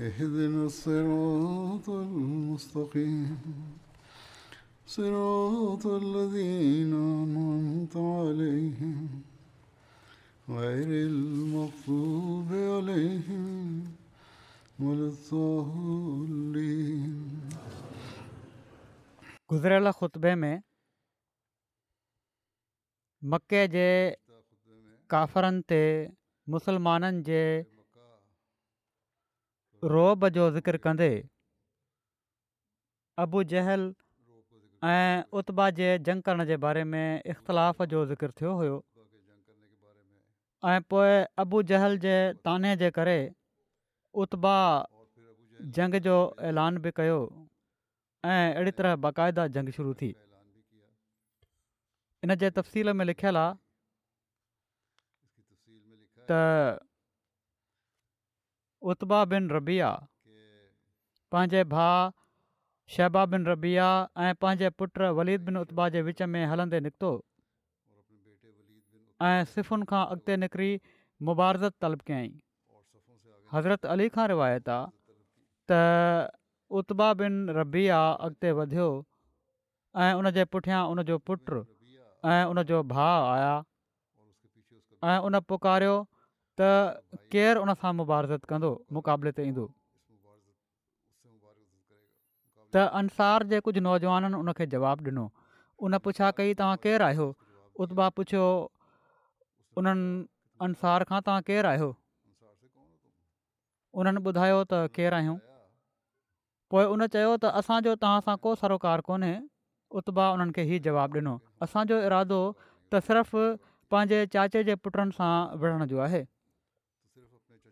اهدنا الصراط المستقيم صراط الذين أنعمت عليهم غير المغضوب عليهم ولا الضالين गुज़िरियल ख़ुतबे में मके जे काफ़रनि ते मुसलमाननि जे रोब जो ज़िक्र कंदे अबू जहल ऐं उता जे जंग करण जे बारे में इख़्तिलाफ़ जो ज़िक्र थियो हुयो ऐं पोइ अबू जहल जे ताने जे करे उता जंग जो ऐलान बि कयो ऐं अहिड़ी तरह बाक़ाइदा जंग शुरू थी इन जे तफ़्सील में लिखियलु आहे उत्बा बिन रबिया पंहिंजे भाउ शहबा बिन रबिया ऐं पंहिंजे पुट वलीद बिन उता जे विच में हलंदे निकितो ऐं सिफ़ुनि खां अॻिते निकिरी मुबारज़त तलब कयई हज़रत अली खां रिवायत आहे त बिन रबिया अॻिते वधियो ऐं उनजे पुठियां उनजो पुटु ऐं उनजो भाउ आया ऐं उन पुकारियो त केरु उनसां मुबारसतु कंदो मुक़ाबले ते ईंदो त अंसार जे कुझु नौजवाननि उनखे जवाबु ॾिनो उन पुछा कई तव्हां केरु आहियो उता पुछियो उन्हनि अंसार खां तव्हां केरु आहियो उन्हनि ॿुधायो त केरु आहियूं पोइ उन चयो त असांजो तव्हां सां को सरोकारु कोन्हे उता उन्हनि खे ई जवाबु ॾिनो असांजो इरादो त सिर्फ़ु पंहिंजे चाचे जे पुटनि सां विढ़ण जो आहे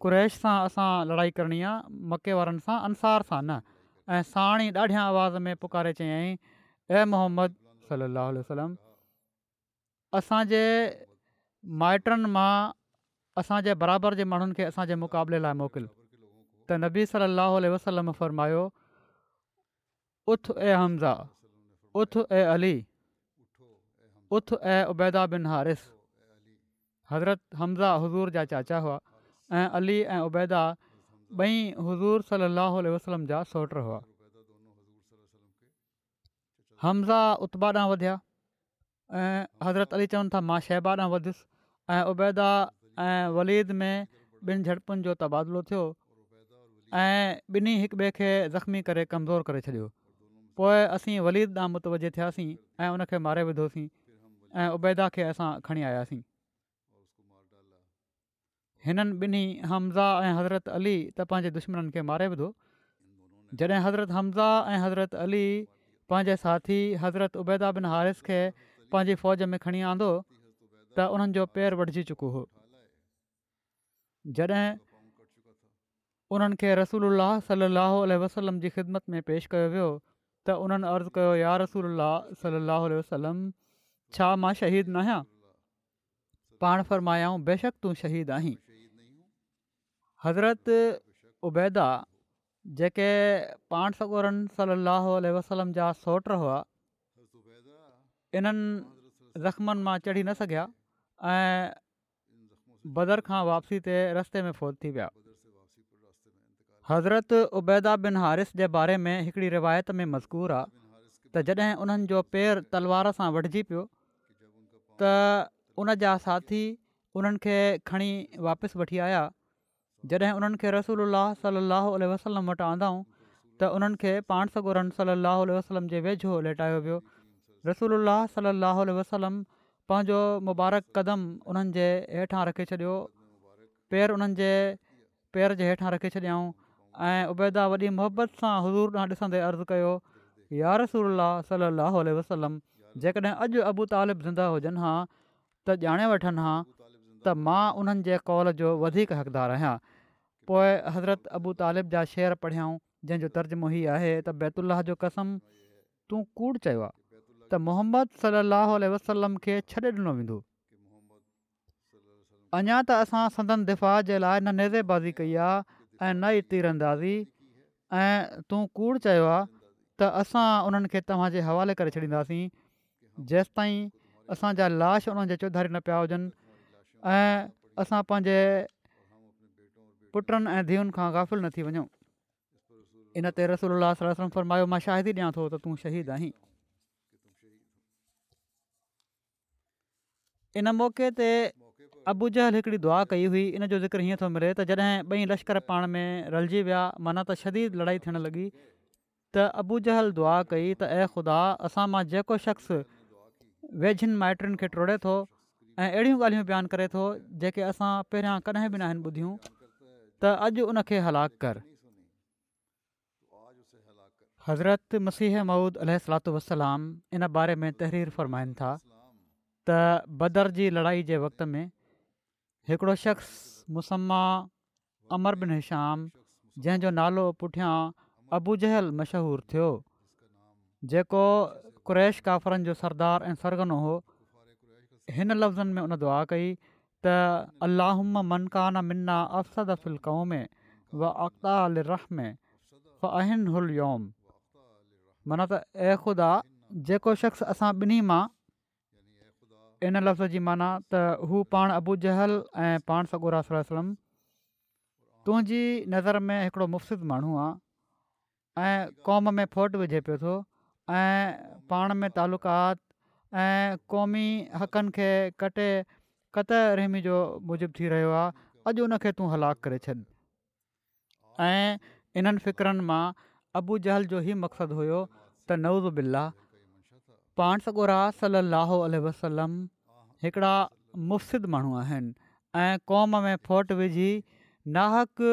क़्रैश सां असां लड़ाई करणी आहे मके वारनि सां अंसार सां न ऐं साणी ॾाढियां आवाज़ में पुकारे चयाईं ए मोहम्मद सलाहु वसलम असांजे माइटनि मां असांजे बराबरि जे माण्हुनि खे असांजे मुक़ाबले लाइ मोकिल त नबी सलाहु वसलम फ़रमायो उ ऐं हमज़ा उथ ऐं अली उथ ऐं उबैदा बिन हारिस हज़रत हमज़ा हज़ूर जा चाचा हुआ ऐं अली ऐं उबैदा ॿई हज़ूर सली अलाहु वसलम जा सोटर हुआ हमज़ा उत्बा ॾांहुं वधिया ऐं हज़रत अली चवनि था मां शहबा ॾांहुं वधियुसि ऐं उबैदा ऐं वलीद में ॿिनि झड़पुनि जो तबादिलो थियो ऐं ॿिन्ही हिक ॿिए खे ज़ख़्मी करे कमज़ोरु करे छॾियो पोइ असीं वलीद ॾांहुं मुतवजे थियासीं ऐं उनखे मारे विधोसीं ऐं उबैदा खे असां खणी आयासीं हिननि ॿिन्ही हमज़ाह ऐं हज़रत अली त पंहिंजे दुश्मननि खे मारे ॿुधो जॾहिं हज़रत हमज़ा ऐं हज़रत अली पंहिंजे साथी हज़रत उबैदा बिन हारिस खे पंहिंजी फ़ौज में खणी आंदो त उन्हनि जो पेरु वढिजी चुको हो जॾहिं उन्हनि खे रसूल सलाहु वसलम जी ख़िदमत में पेश कयो वियो त उन्हनि अर्ज़ु कयो यार रसूल अलाह सलाह वसलम छा मां शहीद न आहियां पाण फ़र्मायाऊं बेशक तूं शहीद आहीं हज़रत उबैदा जेके पाण सकूरनि सलाहु वसलम जा सोट हुआ इन्हनि ज़ख़्मनि मां चढ़ी न सघिया ऐं बदर खां वापसी ते रस्ते में फोत थी विया हज़रत उबैदा बिन हारिस जे बारे में हिकिड़ी रिवायत में मज़कूर आहे त जॾहिं उन्हनि जो पेर तलवार सां वठिजी पियो त उन जा साथी उन्हनि खे खणी वापसि वठी आया जॾहिं उन्हनि खे रसूल सलाहु वसलम वटि आंदाऊं त उन्हनि खे पाण सॻोरनि सलाह वसलम जे वेझो लेटायो वियो रसूल सलाहु वसलम पंहिंजो मुबारक क़दम उन्हनि जे हेठां रखे छॾियो पेर उन्हनि जे पेर जे हेठां रखे छॾियाऊं ऐं उबैदा वॾी मोहबत सां हज़ूर ॾांहुं ॾिसंदे अर्ज़ु कयो या रसूल सलाहु वसलम जेकॾहिं अॼु अबू तालिब ज़िंदा हुजनि हा त ॼाणे वठनि हा त मां उन्हनि जे कौल जो वधीक हक़दारु आहियां पोइ हज़रत अबू तालिब जा शेर पढ़ियाऊं जंहिंजो तर्जुमो हीउ आहे त बैतुल्ला जो कसम तूं कूड़ चयो आहे त मोहम्मद सलाहु वसलम खे छॾे ॾिनो वेंदो अञा त असां संदन दिफ़ा जे लाइ न कई आहे ऐं न ई तिरंदासीं ऐं तूं कूड़ चयो आहे त असां उन्हनि खे तव्हांजे हवाले करे छॾींदासीं असांजा लाश उन्हनि जे चौधारी न पिया हुजनि ऐं असां पंहिंजे पुटनि ऐं धीअनि खां गाफ़िल न थी वञूं इन ते रसोल्लास मायो मां शाहिदी ॾियां थो त तूं शहीद आहीं इन मौक़े ते अबू जहल हिकिड़ी दुआ कई हुई इन जो ज़िक्र हीअं थो मिले त जॾहिं ॿई लश्कर पाण में रलिजी विया माना त शदीद लड़ाई थियणु लॻी त अबू जहल दुआ कई त ऐं ख़ुदा असां मां जेको शख़्स वेझनि माइटनि खे टोड़े थो ऐं अहिड़ियूं ॻाल्हियूं बयानु करे थो जेके असां पहिरियां कॾहिं बि न आहिनि ॿुधियूं त अॼु उनखे हलाकु कर हज़रत मसीह महूद अलू वसलाम इन बारे में तहरीर फ़रमाइनि था त बदर जी लड़ाई जे वक़्त में हिकिड़ो शख़्स मुसम्मा अमर बिनश्याम जंहिंजो नालो पुठियां अबू जहल मशहूरु थियो जेको कुरैश काफ़रनि जो सरदार ऐं सरगनो हो हिन लफ़्ज़नि में उन दुआ कई त अलाहम मनकाना मिना अफ़सद अफ़ुल कौमे हुल योम माना त ए ख़ुदा जेको शख़्स असां ॿिन्ही मां इन लफ़्ज़ जी माना त हू पाण अबू जहल ऐं पाण सगुरम तुंहिंजी नज़र में हिकिड़ो मुफ़्सिद माण्हू आहे ऐं क़ौम में फोट विझे पियो थो ऐं पाण में तालुक़ात ऐं क़ौमी हक़नि खे कटे क़त रहमी जो मूजिब थी रहियो आहे अॼु उनखे तूं हलाकु करे छॾ ऐं इन्हनि फ़िक्रनि मां अबूजहल जो ई मक़सदु हुयो त नवज़ बिल्ला पाणसोरा सलाहु वसलम हिकिड़ा मुफ़िद माण्हू आहिनि क़ौम में फोट विझी नाहक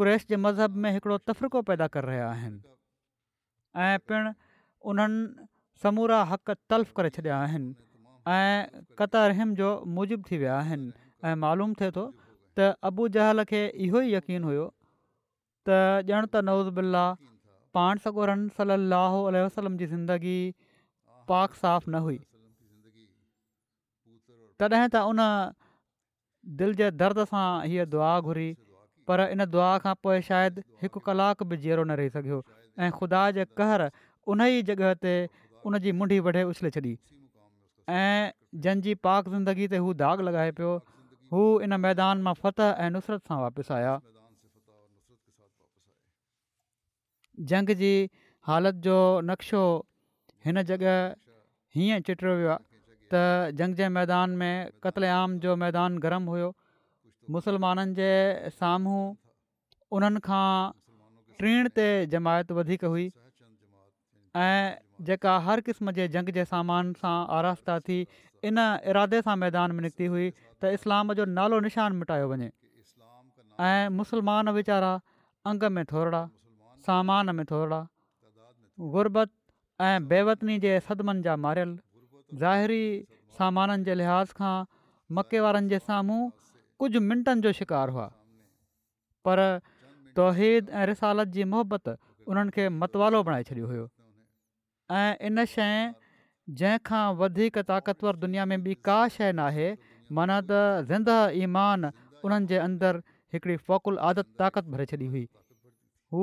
कुरेश जे मज़हब में हिकिड़ो तफ़रीक़ो पैदा करे रहिया आहिनि ऐं पिणु उन्हनि समूरा हक़ तल्फ़ करे छॾिया आहिनि ऐं क़तर जो मुजिब थी विया आहिनि मालूम थिए थो त अबू जहल खे इहो ई यकीन हुयो त ॼण त नवज़ुल्ला पाण सगुरन सली वसलम जी ज़िंदगी पाक साफ़ न हुई तॾहिं त उन दिलि जे दर्द सां हीअ दुआ घुरी पर इन दुआ खां पोइ शायदि हिकु कलाकु बि जीअरो न रही सघियो ऐं ख़ुदा जे कहर उन ई जॻह ते उन जी मुंडी वढे उछले छॾी ऐं जंहिंजी पाक ज़िंदगी ते हू दाग़ु लॻाए पियो हू इन मैदान मां फ़तह ऐं नुसरत सां वापसि आया जंग जी हालत जो नक्शो हिन जॻह हीअं चिटियो वियो आहे त जंग जे मैदान में कतल जो मैदान गरम हुयो मुसलमाननि जे साम्हूं उन्हनि खां ट्रीन ते जमायत वधीक हुई ऐं जेका हर क़िस्म जे जंग जे सामान सां आरास था थी इन इरादे सां मैदान में निकिती हुई त इस्लाम जो नालो निशान मिटायो वञे ऐं मुसलमान वीचारा अंग में थोरड़ा सामान में थोरड़ा ग़ुरबत ऐं बेवतनी जे सदिमनि जा मारियल ज़ाहिरी सामाननि जे लिहाज़ खां मके वारनि जे साम्हूं कुझु मिंटनि जो शिकार हुआ पर तौहीद ऐं रिसालत जी मुहबत उन्हनि खे मतवालो बणाए छॾियो हुयो ऐं इन शइ जंहिं वधीक ताक़तवर दुनिया में ॿी का शइ न आहे माना त ज़िंदह ईमान उन्हनि जे अंदरि हिकिड़ी फ़ौक़ुल आदत ताक़त भरे छॾी हुई हू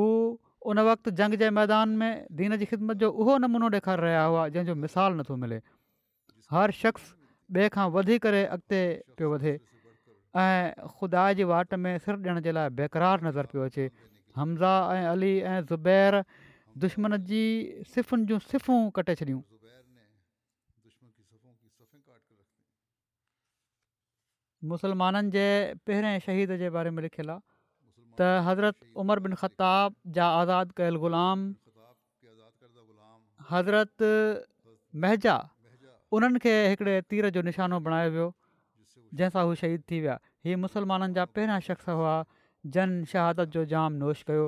उन वक़्तु जंग जे मैदान में दीन जी ख़िदमत जो उहो नमूनो ॾेखारे रहिया हुआ जंहिंजो मिसालु नथो मिले हर शख़्स ॿिए खां वधी करे अॻिते पियो वधे ऐं ख़ुदा जी वाट में सिर ॾियण जे लाइ बेक़रार नज़र पियो अचे हमज़ा ऐं अली ऐं ज़ुबैर दुश्मन जी सिफ़ुनि जूं सिफ़ूं कटे छॾियूं मुसलमाननि जे पहिरें शहीद जे बारे में लिखियलु आहे त हज़रत उमर बिन ग़ुलाम हज़रत महिर हिकिड़े तीर जो निशानो बणायो वियो जंहिंसां हू शहीद थी विया ही मुसलमाननि जा पहिरियां शख़्स हुआ जन शहादत जो जाम नोश कयो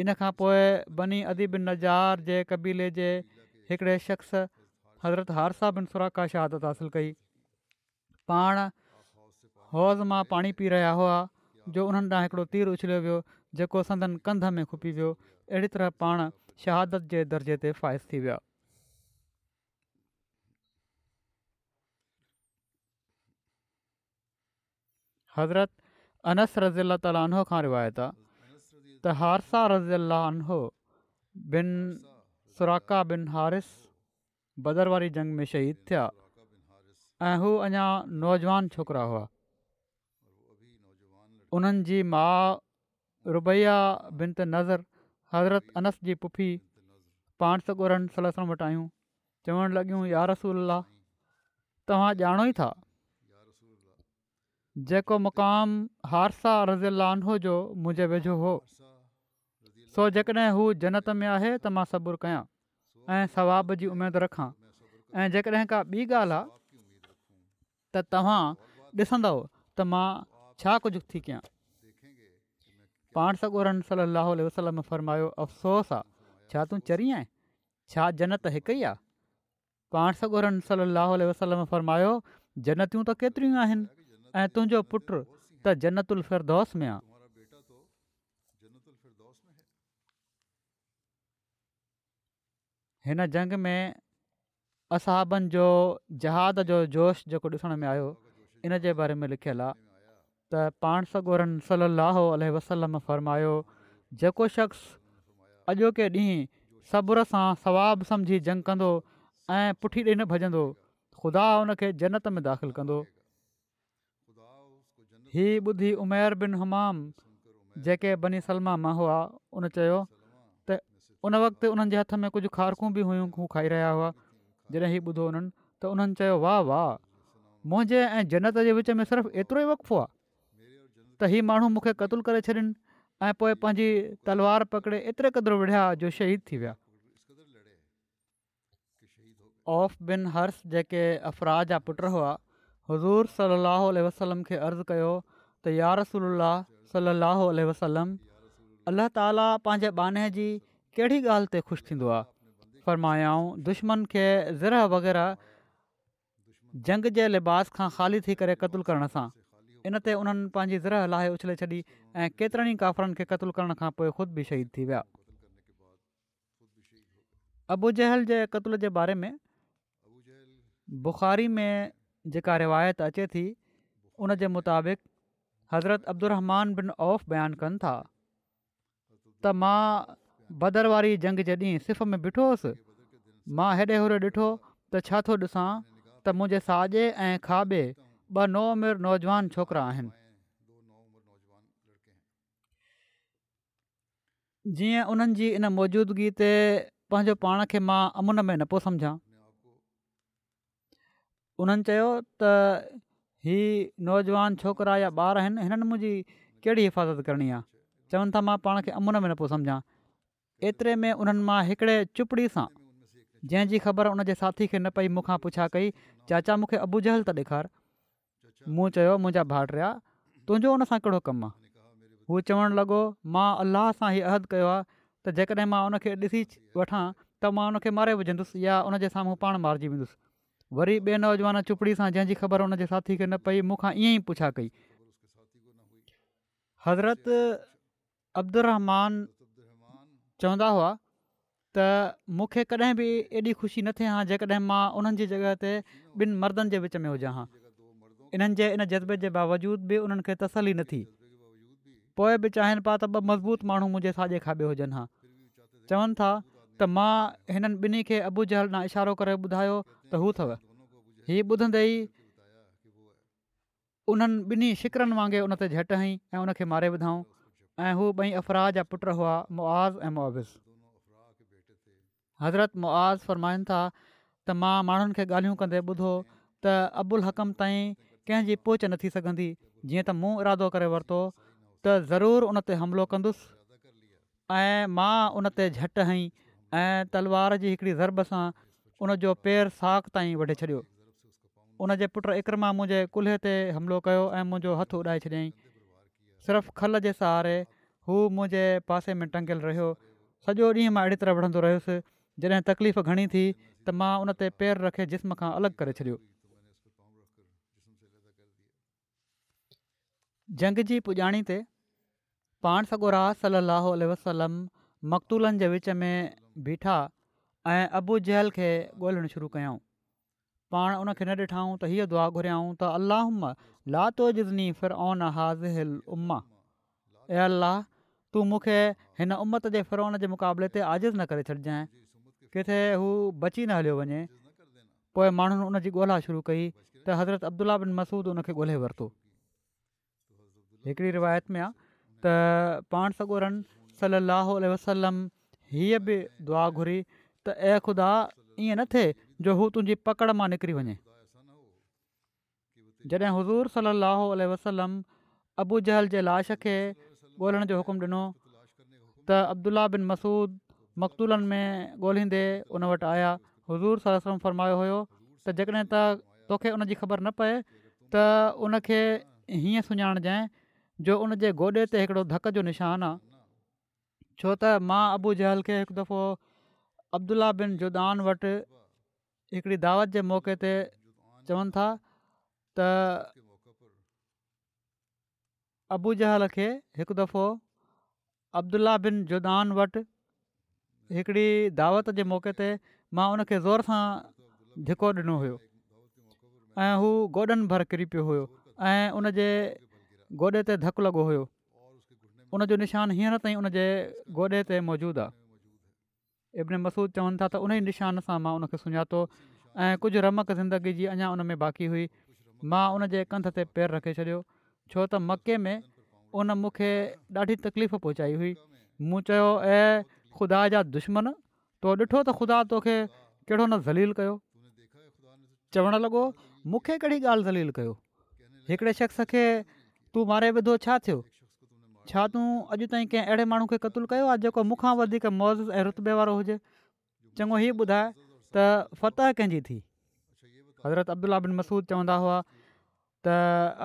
इन खां पोइ बनी अदी बिन नज़ार जे कबीले जे हिकिड़े शख़्स हज़रत हारसा बिन सुराख खां शहादत हासिलु कई पाण हौज़ मां पाणी पी रहिया हुआ जो उन्हनि ॾांहुं हिकिड़ो तीर उछलियो वियो जेको संदन कंध में खुपी वियो अहिड़ी तरह पाण शहादत जे दर्जे ते फ़ाइज़ थी विया हज़रत अनस रज़ीला तालाउ खां रिवायत आहे त हारसा रज़ी अलाहनहो ॿिन सुराका ॿिन हारिस बदर वारी जंग में शहीद थिया ऐं हू अञा नौजवान छोकिरा हुआ उन्हनि जी माउ रुबैया बिनत नज़र हज़रत अनस जी पुफी पाण सॻु सलसनि वटि आहियूं चवणु लॻियूं यारसूल तव्हां ॼाणो ई था जेको मुक़ाम हारसा रज़ी अलहो जो मुंहिंजे वेझो हो सो जेकॾहिं हू जनत में आहे त मां सबुरु कयां ऐं सवाब जी उमेदु रखां ऐं जेकॾहिं का ॿी ॻाल्हि आहे त तव्हां ॾिसंदव त मां छा कुझु थी कयां पाण सॻोरम सल वसलम फ़रमायो अफ़सोसु आहे छा तूं चरि आहीं छा जनत हिकु ई आहे पाण सॻोरम सल वसलम फ़रमायो जनतूं त केतिरियूं आहिनि ऐं तुंहिंजो पुटु त जनतु उल्फरदस में आहे हिन जंग में असाबनि जो जहाद जो जोश जेको ॾिसण में आयो इन जे बारे में लिखियलु आहे त पाण सगोरनि सलाहु वसलम फ़र्मायो जेको शख़्स अॼोके ॾींहुं सब्र सां सवाबु सम्झी जंग कंदो ऐं पुठी ॾिणु भॼंदो ख़ुदा उन जन्नत में दाख़िलु कंदो हीअ ॿुधी उमेर बिन हमाम जेके बनी सलमा मां हुआ उन उन वक़्तु उन्हनि जे हथ में कुझु खारखूं बि हुयूं खाई रहिया हुआ जॾहिं हीउ ॿुधो हुननि त उन्हनि चयो वाह वाह मुंहिंजे ऐं जनत जे विच में सिर्फ़ु एतिरो ई वक़फ़ो आहे त हीअ माण्हू मूंखे क़तूल करे छॾिन ऐं पोइ पंहिंजी तलवार पकिड़े एतिरे क़दुरु विढ़िया जो शहीद थी विया हर्ष जेके अफ़राज़ जा पुट हुआ हज़ूर सलाह वसलम खे अर्ज़ु कयो त यारसल सलाह वसलम अलाह ताला पंहिंजे बाने जी कहिड़ी ॻाल्हि ते ख़ुशि थींदो आहे फरमायाऊं दुश्मन खे ज़रह वग़ैरह जंग जे लिबास खां ख़ाली थी करे क़तलु करण सां इन ते उन्हनि पंहिंजी ज़रह लाहे उछले छॾी ऐं केतिरनि ई काफ़रनि खे क़तलु करण खां पोइ ख़ुदि बि शहीद थी विया जहल जे कतुल जे बारे में बुख़ारी में जेका रिवायत अचे थी उन जे मुताबिक़ हज़रत अब्दुरमान बिन औफ़ बयानु कनि था त मां बदरवारी वारी जंग जॾहिं सिफ़ में ॿिठो होसि मां हेॾे होॾे ॾिठो त छा थो ॾिसां त मुंहिंजे साॼे ऐं खाॿे ॿ नव नौजवान छोकिरा आहिनि जीअं उन्हनि जी इन मौजूदगी ते पंहिंजो पाण खे मां अमुन में न पियो सम्झां उन्हनि चयो त नौजवान छोकिरा या ॿार आहिनि हिननि मुंहिंजी कहिड़ी हिफ़ाज़त करणी आहे चवनि था मां पाण खे अमुन में न एतिरे में उन्हनि मां हिकिड़े चुपड़ी सां जंहिंजी ख़बर उनजे साथी खे न पई मूंखां पुछा कई चाचा मूंखे अबुझहल त ॾेखार मूं चयो मुंहिंजा भाट रिया तुंहिंजो उन सां कहिड़ो कमु आहे हू चवणु लॻो मां अलाह सां हीअ अहदु कयो आहे त जेकॾहिं मां उनखे ॾिसी वठां त मां मारे विझंदुसि या उनजे साम्हूं पाण मारिजी वेंदुसि वरी ॿिए नौजवान चुपड़ी सां जंहिंजी ख़बर हुनजे साथी खे न पई मूंखां ईअं ई पुछा कई हज़रत अब्दुर चवंदा हुआ त मूंखे कॾहिं बि एॾी ख़ुशी न थिए हा जेकॾहिं मां उन्हनि जी जॻह ते ॿिनि मर्दनि जे विच में हुजा हा इन्हनि जे इन जज़्बे जे बावजूद बि उन्हनि खे तसली न थी पोइ बि चाहिनि पिया त ॿ मज़बूत माण्हू मुंहिंजे साॼे खाॿे हुजनि हा चवनि था त मां हिननि ॿिन्ही खे अबू जहल ॾांहुं इशारो करे ॿुधायो त हू अथव हीअ ॿुधंदे ई उन्हनि ॿिन्ही शिकरनि वांगुरु उन ते झटि हई ऐं उनखे मारे विधाऊं ऐं हू ॿई अफ़राज़ जा पुट हुआ मुआज़ ऐं मुआविज़ हज़रत मुआज़ फ़रमाइनि था त मां माण्हुनि खे ॻाल्हियूं कंदे ॿुधो त अबुल हकम ताईं कंहिंजी पोच नथी सघंदी जीअं त मूं इरादो करे वरितो त ज़रूरु उन ते हमिलो कंदुसि ऐं मां उनते झटि हई ऐं तलवार जी हिकड़ी ज़रब सां उनजो पेर साख ताईं वढे छॾियो उन जे पुटु इकर मुंहिंजे कुल्हे ते हमिलो कयो ऐं मुंहिंजो हथु उॾाए छॾियईं सिर्फ़ु खल जे सहारे हू मुंहिंजे पासे में टंगियलु रहियो सॼो ॾींहुं मां अहिड़ी तरह वणंदो रहियुसि जॾहिं तकलीफ़ घणी थी त मां उन ते पेर रखे जिस्म खां अलॻि करे छॾियो जंग जी पुॼाणी ते पाण सगोरा राल लह वसलम मकतूलनि जे विच में बीठा ऐं अबू जहल खे ॻोल्हणु शुरू कयऊं પણ ان کي ન દેઠા હું તો હે દua ઘરી આ હું તો અલ્લાહમ લા તુજની ફરાઉન આઝલ ઉમ્મા એ અલ્લાહ તુ મુખે હન ઉમ્મત દે ફરાઉન જ મુકાબલે તે આઝજ ન કરે છડ જાય કે થે હું બચી ન હલ્યો બને પોય માણન ઉનજી ગોલા શુરુ કઈ તો હઝરત અબ્દુલ્લાહ બિન મસૂદ ઉનકે ગોલે વર્તો એકડી રવાયત મેં તા પાંચ સગો રન સલ્લાલ્લાહુ અલહી વસલ્મ હીય ભી દua ઘરી તો એ ખુદા ઇય ન થે जो हू तुंहिंजी पकड़ मां निकिरी वञे जॾहिं हज़ूर सलाहु वसलम अबू जहल जे लाश खे ॻोल्हण जो हुकुम ॾिनो त अब्दुला बिन मसूद मकतूलनि में ॻोल्हींदे उन वटि आया हज़ूर सलम फरमायो हुयो त जेकॾहिं त तोखे उन जी ख़बर न पए त उनखे हीअं सुञाणजांइ जो उन जे गोॾे ते हिकिड़ो धक जो निशान आहे छो त मां अबू जहल खे हिकु दफ़ो अब्दुला बिन जुदान वटि हिकिड़ी दावत जे मौके ते चवनि था त अबूजहल खे हिकु दफ़ो अब्दुला बिन जुदान वटि हिकिड़ी दावत जे मौके ते मां उन खे ज़ोर सां धिको ॾिनो हुयो ऐं हू गोॾनि भर किरी पियो हुयो ऐं उनजे गोॾे ते धकु लॻो हुयो उनजो निशान हींअर ताईं उनजे गोॾे ते मौजूदु आहे इब्न मसूद चवनि था त उन ई निशान सां मां उनखे सुञातो ऐं कुझु रमक ज़िंदगी जी अञा उन में बाक़ी हुई मां उन जे कंध ते पेर रखे छॾियो छो त मके में उन मूंखे ॾाढी तकलीफ़ पहुचाई हुई मूं चयो ऐं ख़ुदा जा दुश्मन तो ॾिठो त ख़ुदा तोखे कहिड़ो न ज़ली कयो चवणु लॻो मूंखे कहिड़ी ॻाल्हि ज़ली हिकिड़े शख़्स खे तू मारे विधो छा थियो छा तूं अॼु ताईं कंहिं अहिड़े माण्हू खे क़तलु कयो आहे जेको मूंखां वधीक मौज़ ऐं रुतबे वारो हुजे चङो हीउ ॿुधाए त फति कंहिंजी थी हज़रत अब्दुला बिन मसूद चवंदा हुआ त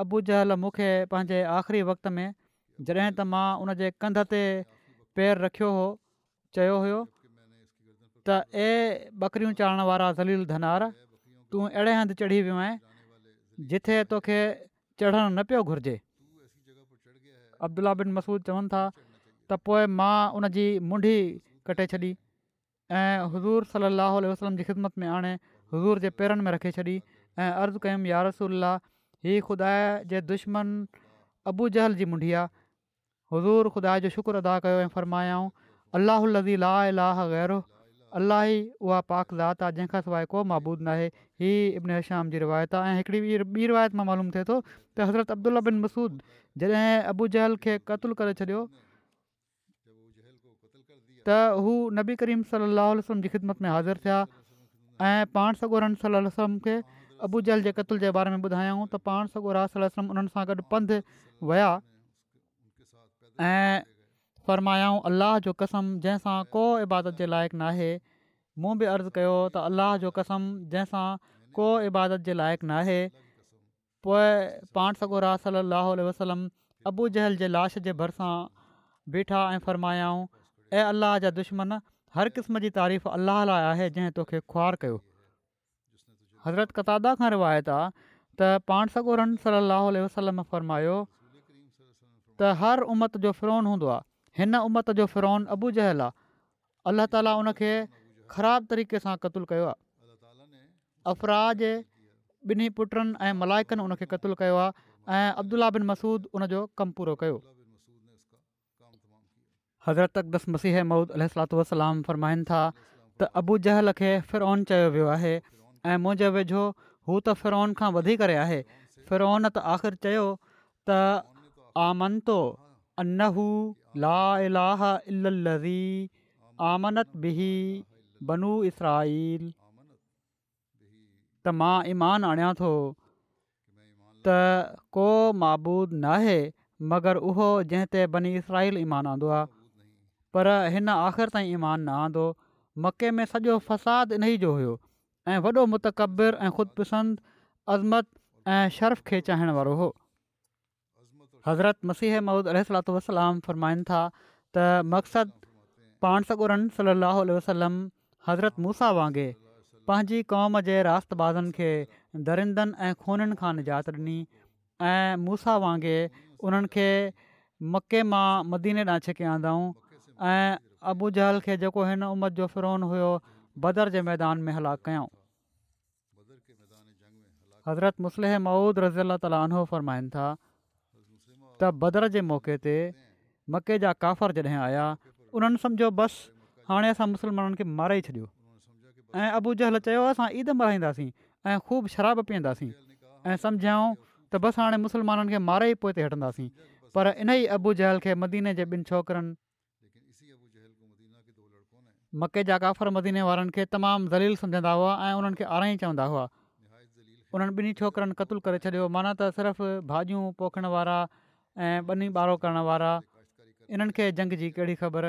अबू जहल मूंखे पंहिंजे आख़िरी वक़्त में जॾहिं त मां उन जे कंध ते पेर रखियो हो चयो हुयो त ए बकरियूं चाढ़ण वारा ज़लील धनार तूं अहिड़े हंधि चढ़ी वियो आहीं जिथे तोखे चढ़णु न पियो घुरिजे अब्दुला बिन मसूद चवनि था त पोइ मां उन जी मुंडी कटे छॾी ऐं हज़ूर सली अलाहु वसलम जी ख़िदमत में आणे हज़ूर जे पेरनि में रखे छॾी ऐं अर्ज़ु कयुमि यारसल हीअ ख़ुदा जे दुश्मन अबू जहल जी मुंडी आहे हज़ूर ख़ुदा जो शुक्र अदा कयो ऐं फ़र्मायाऊं अलाही लाहरु अलाही उहा पाक ज़ात आहे जंहिंखां सवाइ को महबूदु न आहे हीअ इब्न श्याम जी रिवायत आहे ऐं हिकिड़ी ॿी रिवायत मां मालूम थिए थो त हज़रत अब्दुल बिन मसूद जॾहिं अबू जहल खे कतलु करे छॾियो त हू नबी करीम सलाहु वसलम जी ख़िदमत में हाज़िर थिया ऐं पाण सगोरन रम सलम खे जहल जे कतल जे बारे में ॿुधायूं त पाण सॻो रहम उन्हनि सां गॾु पंधि विया ऐं फ़र्मायाऊं अलाह जो कसम जंहिंसां को इबादत जे लाइक़ु नाहे मूं बि अर्ज़ु कयो त अल्लाह जो कसम जंहिंसां को इबादत जे लाइक़ु ना आहे पोइ पाण सगोरा सल अल वसलम अबू जहल जे लाश जे भरिसां बीठा ऐं फ़र्मायाऊं ऐं अलाह जा दुश्मन हर क़िस्म जी तारीफ़ अलाह लाइ आहे जंहिं तोखे खुआर कयो हज़रत कतादा खां रिवायत आहे त पाण सगोरनि सल अलाह वसलम फ़र्मायो त हर उमत जो फिरोन हूंदो आहे हिन उमत जो फ़िरोन अबू जहल आहे अलाह ताला उनखे ख़राब तरीक़े सां क़तुलु कयो आहे अफ़रा जे ॿिनी पुटनि ऐं मलाइकनि قتل खे क़तलु कयो आहे ऐं अब्दुला बिन मसूद उनजो कमु पूरो कयो हज़रतस मसीह मूद अल वसलाम फ़रमाइनि था त अबु जहल खे फ़िरोन चयो वियो आहे ऐं मुंहिंजे वेझो हू त फ़िरोन खां वधी करे आहे फ़िरोन त आख़िर चयो त आमंतो अन ला इलाह इली आमनत बि बनू इसराइल त मां ईमान आणियां थो त को माबूद नाहे मगर उहो जंहिं ते बनी इसराल ईमान आंदो आहे पर हिन आख़िर ताईं ईमान न आंदो मके में सॼो फ़साद इन ई जो हुयो ऐं वॾो मुतक़बरु ऐं ख़ुदिपसंदि अज़मत ऐं शर्फ़ खे चाहिण वारो हो हज़रत मसीह मूद अल वसलाम फ़रमाइनि था त मक़सदु पाण सकुरन सली लहल वसलम हज़रत मूसा वांगुरु पंहिंजी क़ौम जे रात बाज़नि खे दरिंदनि ऐं खूननि खां निजात ॾिनी ऐं मूसा वांगुरु उन्हनि खे मके मां मदीने ॾां छिके आंदाऊं ऐं अबूजहल खे जेको हिन उमिरि जो फिरोन हुयो बदर जे मैदान में हलाकु कयऊं हज़रत मुसलह मूद रज़ी अला तालीनो फ़रमाइनि था त बदर जे मौके ते मके जा काफ़र जॾहिं आया उन्हनि सम्झो बसि हाणे असां मुसलमाननि खे मारे ई छॾियो ऐं अबू जहल चयो असां ईद मल्हाईंदासीं ऐं ख़ूब शराब पीअंदासीं ऐं सम्झायूं त बसि हाणे मुसलमाननि खे मारे ई पोइ हटंदासीं पर इन ई अबू जहल खे मदीने जे ॿिनि छोकिरनि मके जा काफ़र मदीने वारनि खे तमामु ज़लील सम्झंदा हुआ ऐं उन्हनि खे आरा ई चवंदा हुआ उन्हनि ॿिन्ही छोकिरनि क़तलु करे छॾियो माना त सिर्फ़ु भाॼियूं पोखण वारा ऐं ॿिनी ॿारहों करण वारा इन्हनि खे जंग जी कहिड़ी ख़बर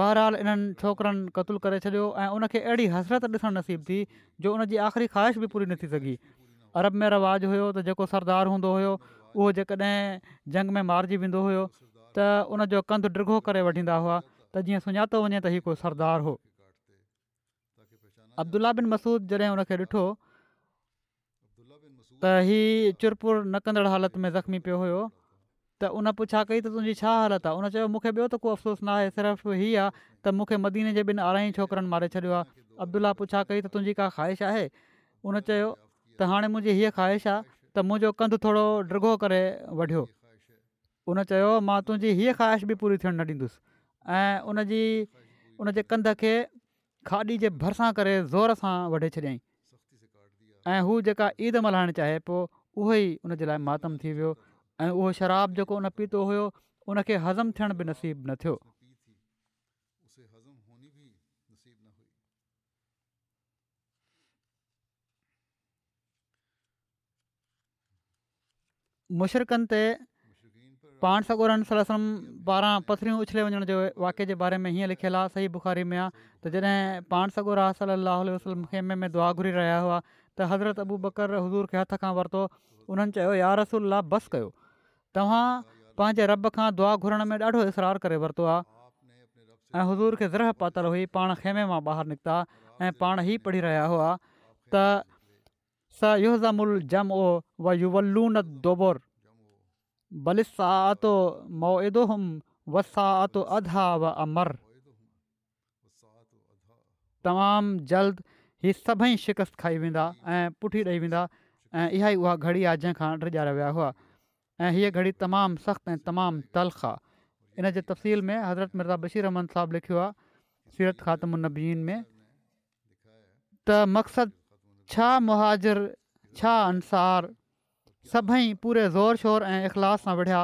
बहरहाल इन्हनि छोकिरनि क़तूलु करे छॾियो ऐं उनखे अहिड़ी हसरत ॾिसणु नसीबु थी जो उनजी आख़िरी ख़्वाहिश बि पूरी न थी सघी अरब में रवाजु हुयो त जेको सरदार हूंदो हुयो उहो जेकॾहिं जंग में मारिजी वेंदो हुयो त उनजो कंधु डिगो करे वठींदा हुआ त जीअं सुञातो वञे त हीउ को सरदार हो अब्दुला बिन मसूद जॾहिं हुनखे ॾिठो त हीउ चुरपुर नकंदड़ हालति में ज़ख़्मी पियो हुयो त उन पुछा कई त तुंहिंजी छा हालत आहे उन चयो मूंखे ॿियो त को अफ़सोसु न आहे सिर्फ़ु हीअ आहे त मूंखे मदीने जे ॿिन यारहां छोकिरनि मारे छॾियो आहे अब्दुल्ला पुछा कई त तुंहिंजी का ख़्वाहिश आहे उन चयो त हाणे मुंहिंजी हीअ ख़्वाहिश आहे त मुंहिंजो कंधु थोरो डिगो करे वढियो उन चयो मां तुंहिंजी हीअ ख़्वाहिश बि पूरी थियणु न ॾींदुसि ऐं उन कंध खे खाॾी जे भरिसां करे ज़ोर सां वढे छॾियईं ऐं हू जेका ईद मल्हाइणु चाहे पोइ उहो ई लाइ मातम थी वियो ऐं उहो शराब जेको उन पीतो हुयो उनखे हज़म थियण बि नसीब न थियो मुशरकनि ते पाणसो पारां पथरियूं उछले वञण जे वाकिए जे बारे में हीअं लिखियलु आहे सही बुखारी में आहे त जॾहिं पाण वसलम खेमे में दुआ घुरी रहिया हुआ त हज़रत अबू बकर हज़ूर खे हथ खां वरितो उन्हनि चयो यार रसूला बस कयो तव्हां पंहिंजे रॿ खां दुआ घुरण में ॾाढो इसरार करे वरितो आहे ऐं हज़ूर खे ज़र पातल हुई पाण खेमे मां ॿाहिरि निकिता ऐं पाण ई पढ़ी रहिया हुआ तमामु जल्द ही सभई शिकस्त खाई वेंदा ऐं पुठी रही वेंदा ऐं इहा ई उहा घड़ी आहे जंहिंखां रजा विया हुआ ऐं हीअ घड़ी तमामु सख़्तु ऐं तमामु तलख़ आहे इन जे तफ़सील में हज़रत मिर्ज़ा बशीर अहमद साहबु लिखियो आहे सीरत ख़ातम नबीन में त मक़सदु छा मुहाजरु छा अंसार सभई पूरे ज़ोर शोर ऐं इख़लास सां विढ़िया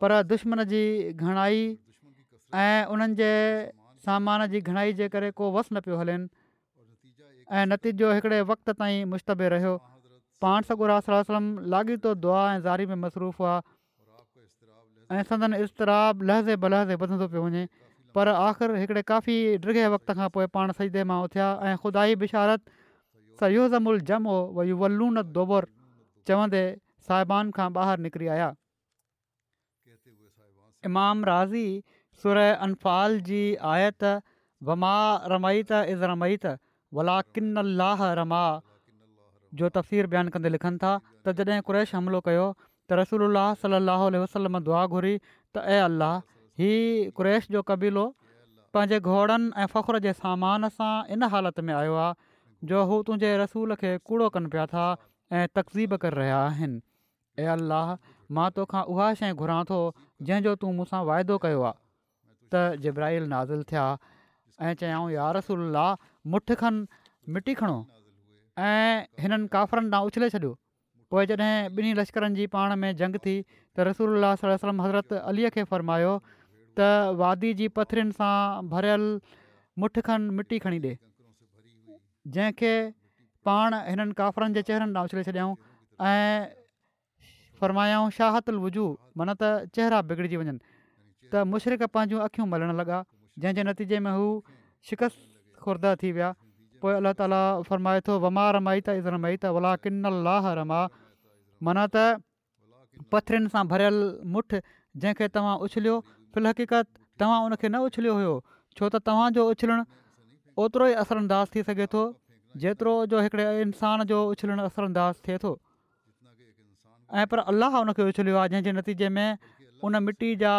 पर दुश्मन जी घणाई ऐं उन्हनि जे सामान जी घणाई जे करे को वसु न पियो हलेनि ऐं नतीजो हिकिड़े वक़्त ताईं मुश्तबे रहियो पाण सगुरु वसलम लाॻी थो दुआ ऐं ज़ारी में मसरूफ़ हुआ ऐं पियो वञे पर आख़िर हिकिड़े काफ़ी ड्रिघे वक़्त खां पोइ पाण सईदे मां उथिया ऐं ख़ुदा ई बिशारत सयूज़ वयू वल्लू न दोबोर चवंदे साहिबान खां ॿाहिरि निकिरी आया इमाम राज़ी सुर अनफ़ाल जी आयत वमा रमैत इज़ रमयत वलाकिनाह रमा जो तफ़सीर बयानु कंदे लिखनि था त जॾहिं कुरैश हमिलो कयो त रसूल सलाहु वसलम दुआ घुरी त ए अल्लाह ही कुरैश जो क़बीलो पंहिंजे घोड़नि ऐं फ़ख्र जे सामान सां इन हालति में आयो आहे जो हू तुंहिंजे रसूल खे कूड़ो कनि पिया था ऐं तक़ज़ीब करे रहिया आहिनि ऐं अल्लाह मां तोखां उहा शइ घुरां थो जंहिंजो तूं मूंसां वाइदो कयो आहे त जब्राहिल नाज़िल थिया ऐं चयाऊं यार रसोल्लाह मुठ खनि मिटी खणो ऐं हिननि काफ़रनि ॾांहुं उछले छॾियो पोइ जॾहिं ॿिन्ही लश्करनि जी पाण में जंग थी त रसूल वसलम हज़रत अलीअ खे फ़र्मायो त वादी जी पथरियुनि सां भरियल मुठ खनि मिटी खणी ॾिए जंहिंखे पाण हिननि काफ़रनि जे चहिरनि ॾांहुं उछले छॾियऊं ऐं फ़र्मायाऊं उल वुजू माना त चहिरा बिगड़िजी वञनि त मुशरक़ पंहिंजूं अखियूं मलणु लॻा जंहिंजे नतीजे में हू शिकस्त ख़ुर्दा थी विया पोइ अलाह ताला फरमाए थो वमा रमाई त इज़ रमा किन अलाह रमा माना त पथरियुनि सां भरियल मुठ जंहिंखे तव्हां उछलियो फिलकीक़त तव्हां उनखे न उछलियो हुयो छो त तव्हांजो उछलणु ओतिरो ई असरअंदाज़ थी सघे थो जेतिरो जो हिकिड़े इंसान जो उछलणु असरअंदाज़ थिए थो ऐं पर अलाह हुनखे उछलियो आहे जंहिंजे नतीजे में उन मिटी जा